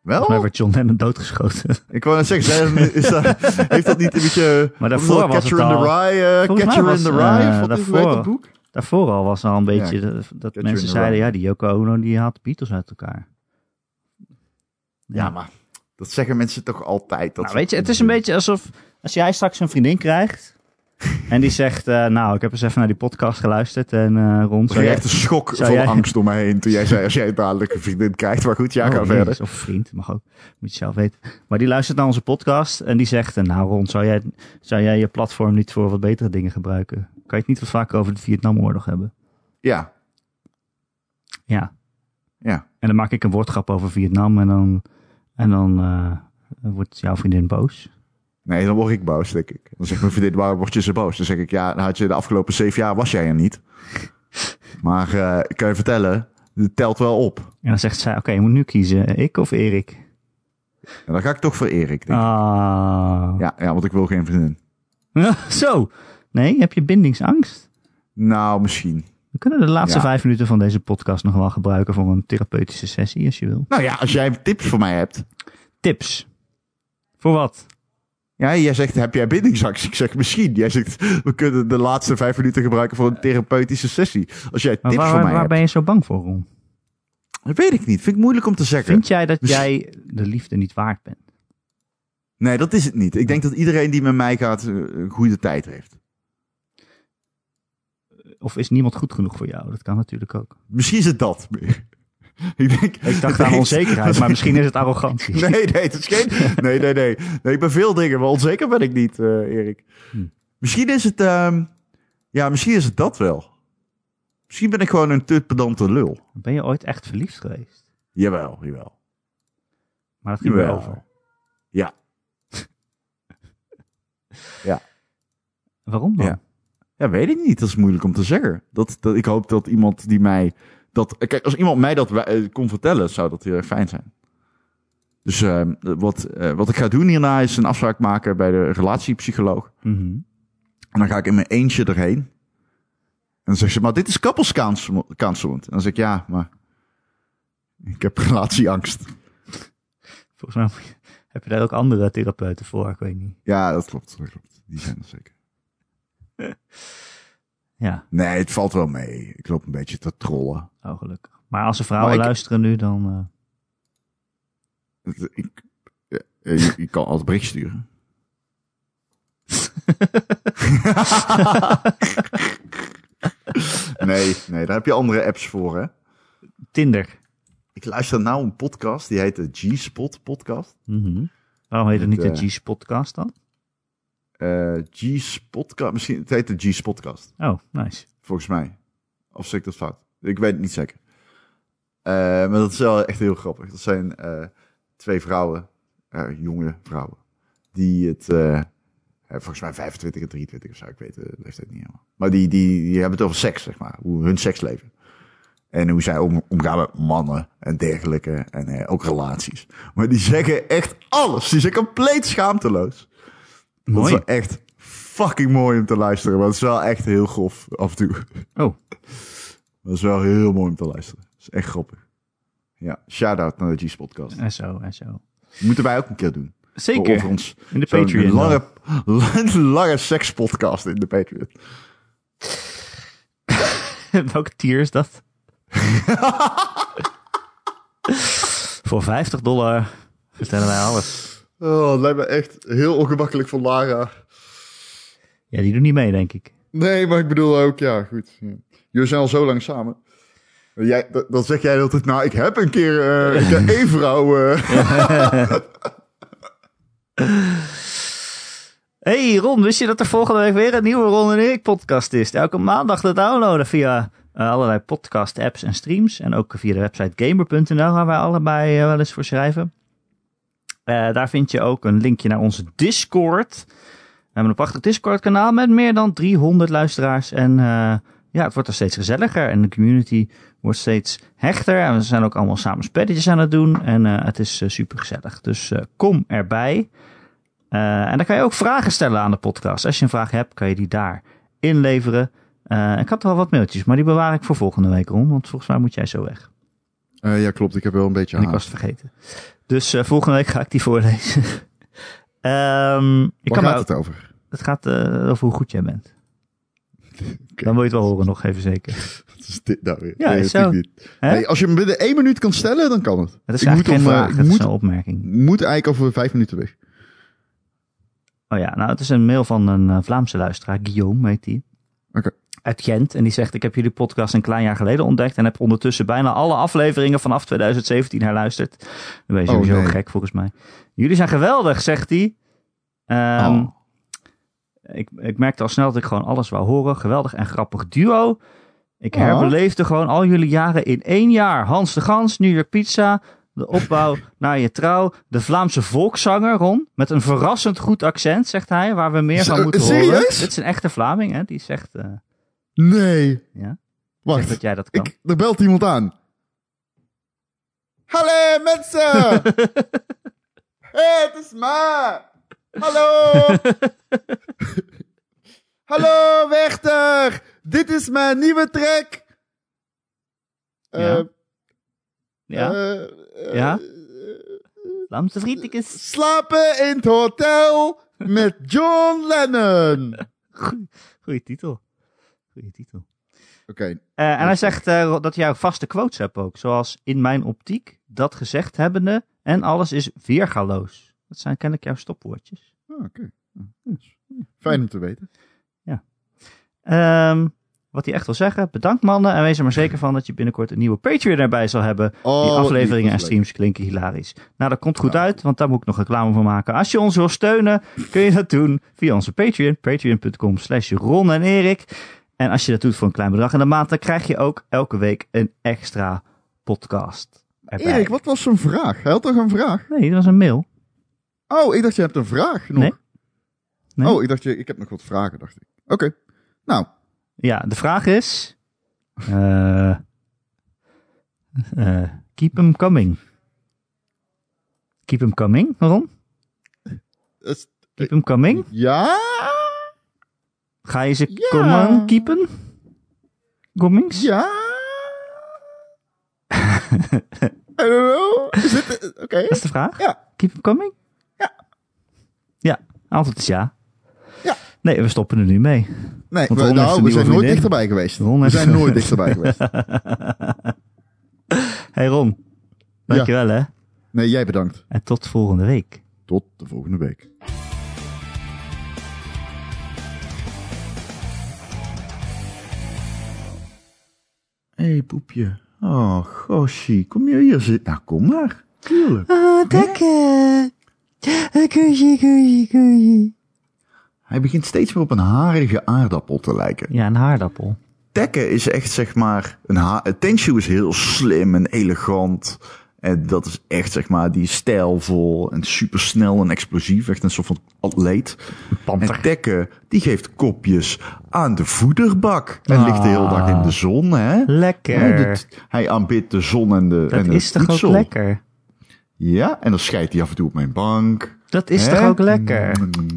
Wel? Volgens mij werd John Lennon doodgeschoten. Ik wou net zeggen, is dat, heeft dat niet een beetje... Maar daarvoor was Catcher het in the al- Rye, mij Catcher was, in the eh, Rye, dat daarvoor- boek? Daarvoor al was al een beetje dat, mensen zeiden, ja, die Yoko Ono die haalt de Beatles uit elkaar. Ja, maar dat zeggen mensen toch altijd. Dat Nou, weet je, het is een beetje alsof als jij straks een vriendin krijgt en die zegt, eh, nou, ik heb eens even naar die podcast geluisterd en rond. Er ging echt een schok van jij- angst door me heen toen jij zei, als jij dadelijk een vriendin krijgt. Maar goed, ja, ga verder. Of een vriend, mag ook. Moet je zelf weten. Maar die luistert naar onze podcast en die zegt, eh, nou Ron, zou jij, zou jij je platform niet voor wat betere dingen gebruiken? Kan je het niet wat vaker over de Vietnamoorlog hebben? Ja, Ja. ja. En dan maak ik een woordgrap over Vietnam en dan, en dan wordt jouw vriendin boos. Nee, dan word ik boos, denk ik. Dan zegt mijn vriendin, waar word je zo boos? Dan zeg ik, ja, dan had je de afgelopen zeven jaar, was jij er niet. Maar eh, ik kan je vertellen, het telt wel op. En dan zegt zij, oké, je moet nu kiezen, ik of Erik? En dan ga ik toch voor Erik, denk ik. Ah. Ja, ja, want ik wil geen vriendin. Zo. Nee, heb je bindingsangst? Nou, misschien. We kunnen de laatste Ja. vijf minuten van deze podcast nog wel gebruiken voor een therapeutische sessie, als je wil. Nou ja, als jij tips voor mij hebt. Tips. Voor wat? Ja, jij zegt, heb jij bindingsangst? Ik zeg, misschien. Jij zegt, we kunnen de laatste vijf minuten gebruiken voor een therapeutische sessie. Als jij tips waar, voor mij waar hebt. ben je zo bang voor, Ron? Dat weet ik niet. Vind ik moeilijk om te zeggen. Vind jij dat Dus- jij de liefde niet waard bent? Nee, dat is het niet. Ik denk dat iedereen die met mij gaat eh, een goede tijd heeft. Of is niemand goed genoeg voor jou? Dat kan natuurlijk ook. Misschien is het dat meer. ik denk, Ik dacht aan onzekerheid, maar misschien is het arrogantie. Nee, nee, het is geen. Nee, nee, nee. Nee, ik ben veel dingen, maar onzeker ben ik niet, eh, Erik. Hm. Misschien is het. ehm, ja, misschien is het dat wel. Misschien ben ik gewoon een te pedante lul. Ben je ooit echt verliefd geweest? Jawel, jawel. Maar dat ging Jawel. over. Ja. Waarom dan? Ja. Ja, weet ik niet. Dat is moeilijk om te zeggen. Dat, dat, ik hoop dat iemand die mij. Dat, kijk, als iemand mij dat eh, kon vertellen, zou dat heel erg fijn zijn. Dus ehm, wat, eh, wat ik ga doen hierna is een afspraak maken bij de relatiepsycholoog. Mhm. En dan ga ik in mijn eentje erheen. En dan zegt ze, maar dit is couples counsel- counseling. En dan zeg ik, ja, maar ik heb relatieangst. Volgens mij heb je daar ook andere therapeuten voor, ik weet niet. Ja, dat klopt. Dat klopt. Die zijn er zeker. Ja, Nee, het valt wel mee. Ik loop een beetje te trollen. oh gelukkig. Maar als er vrouwen ik- luisteren nu, dan... eh, Ik, je, je kan altijd bericht sturen. nee, nee, daar heb je andere apps voor, hè. Tinder. Ik luister nou een podcast, die heet de G-Spot podcast. Mhm. Waarom heet het niet de G-podcast dan? Eh G-Spotcast, misschien, het heet de G-Spotcast. Oh, nice. Volgens mij. Of zeg ik dat fout? Ik weet het niet zeker. Eh, maar dat is wel echt heel grappig. Dat zijn eh, twee vrouwen, jonge vrouwen, die het, volgens mij 25 en 23 of zo, ik weet de leeftijd niet helemaal. Maar die, die, die hebben het over seks, zeg maar. Hoe hun seksleven. En hoe zij om, omgaan met mannen en dergelijke. En eh, ook relaties. Maar die zeggen echt alles. Die zijn compleet schaamteloos. Dat is Mooi. wel echt fucking mooi om te luisteren. Maar het is wel echt heel grof af en toe. Oh, Dat is wel heel mooi om te luisteren. Dat is echt grappig. Ja, shout-out naar de G-podcast. en zo, en zo. Moeten wij ook een keer doen. Zeker, Over ons. in de Patreon. lange, lange, lange sekspodcast in de Patreon. Welke tier is dat? Voor 50 dollar vertellen wij alles. Oh, het lijkt me echt heel ongemakkelijk voor Lara. Ja, die doen niet mee, denk ik. Nee, maar ik bedoel ook, ja, goed. Ja. Jullie zijn al zo lang samen. Jij, dat, dat zeg jij altijd, nou, ik heb een keer eh, ik heb één vrouw. eh. Hey Ron, wist je dat er volgende week weer een nieuwe Ron en Erik podcast is? Elke maandag te downloaden via eh, allerlei podcast apps en streams. En ook via de website gamer.nl waar wij allebei eh, wel eens voor schrijven. Eh, daar vind je ook een linkje naar onze Discord. We hebben een prachtig Discord kanaal met meer dan 300 luisteraars. En eh, ja, het wordt er steeds gezelliger en de community wordt steeds hechter. En we zijn ook allemaal samen spelletjes aan het doen. En eh, het is super gezellig. Dus kom erbij. En dan kan je ook vragen stellen aan de podcast. Als je een vraag hebt, kan je die daar inleveren. Ik had wel wat mailtjes, maar die bewaar ik voor volgende week, Ron. Want volgens mij moet jij zo weg. Eh, ja, klopt. Ik heb wel een beetje En ik was het vergeten. Dus eh, volgende week ga ik die voorlezen. Ehm, ik Waar kan gaat het over? het gaat eh, over hoe goed jij bent. Dan wil je het wel horen nog even zeker. Wat is dit nou weer? Ja, Nee, zo. Nee, als je hem binnen één minuut kan stellen, dan kan het. Het is ik moet, eigenlijk om, geen vraag, ik het is moet, een opmerking. moet eigenlijk over vijf minuten weg. Oh ja, nou het is een mail van een Vlaamse luisteraar, Guillaume heet die. Oké. Uit Gent. En die zegt, ik heb jullie podcast een klein jaar geleden ontdekt. En heb ondertussen bijna alle afleveringen vanaf 2017 herluisterd. Dan ben je Oh, sowieso nee. gek volgens mij. Jullie zijn geweldig, zegt hij. Ehm, Oh. ik, ik merkte al snel dat ik gewoon alles wou horen. Geweldig en grappig duo. Ik Oh. herbeleefde gewoon al jullie jaren in één jaar. Hans de Gans, New York Pizza, de opbouw naar je trouw, de Vlaamse volkszanger Ron, met een verrassend goed accent, zegt hij, waar we meer van moeten horen. Dit is een echte Vlaming, hè? Die zegt, eh, Nee. ja, Wacht, dat jij dat kan. ik, er belt iemand aan. Hallo mensen! hey, het is Ma! Hallo! Hallo Wechter! Dit is mijn nieuwe track! Ja. Eh, ja, eh, Ja? eh, Vlaamse vriendjes. slapen in het hotel met John Lennon. Goeie titel. Goeie titel. Oké, Eh, en hij zegt eh, dat jij vaste quotes hebt ook. Zoals in mijn optiek, dat gezegd hebbende en alles is weergaloos. Dat zijn kennelijk jouw stopwoordjes. Ah, oké. Fijn om te weten. Ehm, wat hij echt wil zeggen, bedankt mannen en wees er maar zeker van dat je binnenkort een nieuwe Patreon erbij zal hebben. Oh, Die afleveringen en streams klinken hilarisch. Nou, dat komt goed Ja. uit, want daar moet ik nog reclame voor maken. Als je ons wil steunen, kun je dat doen via onze Patreon. Patreon.com slash Ron en Erik. En als je dat doet voor een klein bedrag in de maand, dan krijg je ook elke week een extra podcast. Erbij. Erik, wat was zijn vraag? Hij had toch een vraag? Nee, dat was een mail. Oh, ik dacht je hebt een vraag nog. Nee. Nee. Oh, ik dacht je, ik heb nog wat vragen, dacht ik. Oké. Nou, Ja, de vraag is... eh eh, keep them coming. Keep them coming, is- Keep them coming? ja? Ga je ze Ja. komen keepen? Comings? Ja? I don't know. Is dit, eh, oké. Dat is de vraag? Ja. Keep them coming? Ja. Ja, antwoord is ja. Ja. Nee, we stoppen er nu mee. Nee, we, nou, we zijn nooit dichterbij geweest. Ron we zijn nooit dichterbij geweest. Hey Ron, dankjewel hè. Nee, jij bedankt. En tot volgende week. Tot de volgende week. Hé, hey, poepje. Oh, gosje. Kom je hier zitten? Nou, kom maar. Tuurlijk. Oh, lekker. Kusje, kusje, kusje. Hij begint steeds meer op een harige aardappel te lijken. Ja, een haardappel. Tekken is echt, zeg maar, een ha Tenshu is heel slim en elegant. En dat is echt, zeg maar, die stijlvol en supersnel en explosief. Echt een soort van atleet. En Panter. Tekken, die geeft kopjes aan de voederbak. En ligt de hele dag in de zon, hè? Lekker. Hij, hij aanbidt de zon en de, Dat en is toch ook lekker? Ja, en dan scheidt hij af en toe op mijn bank. Dat is Hè? toch ook lekker? Mm.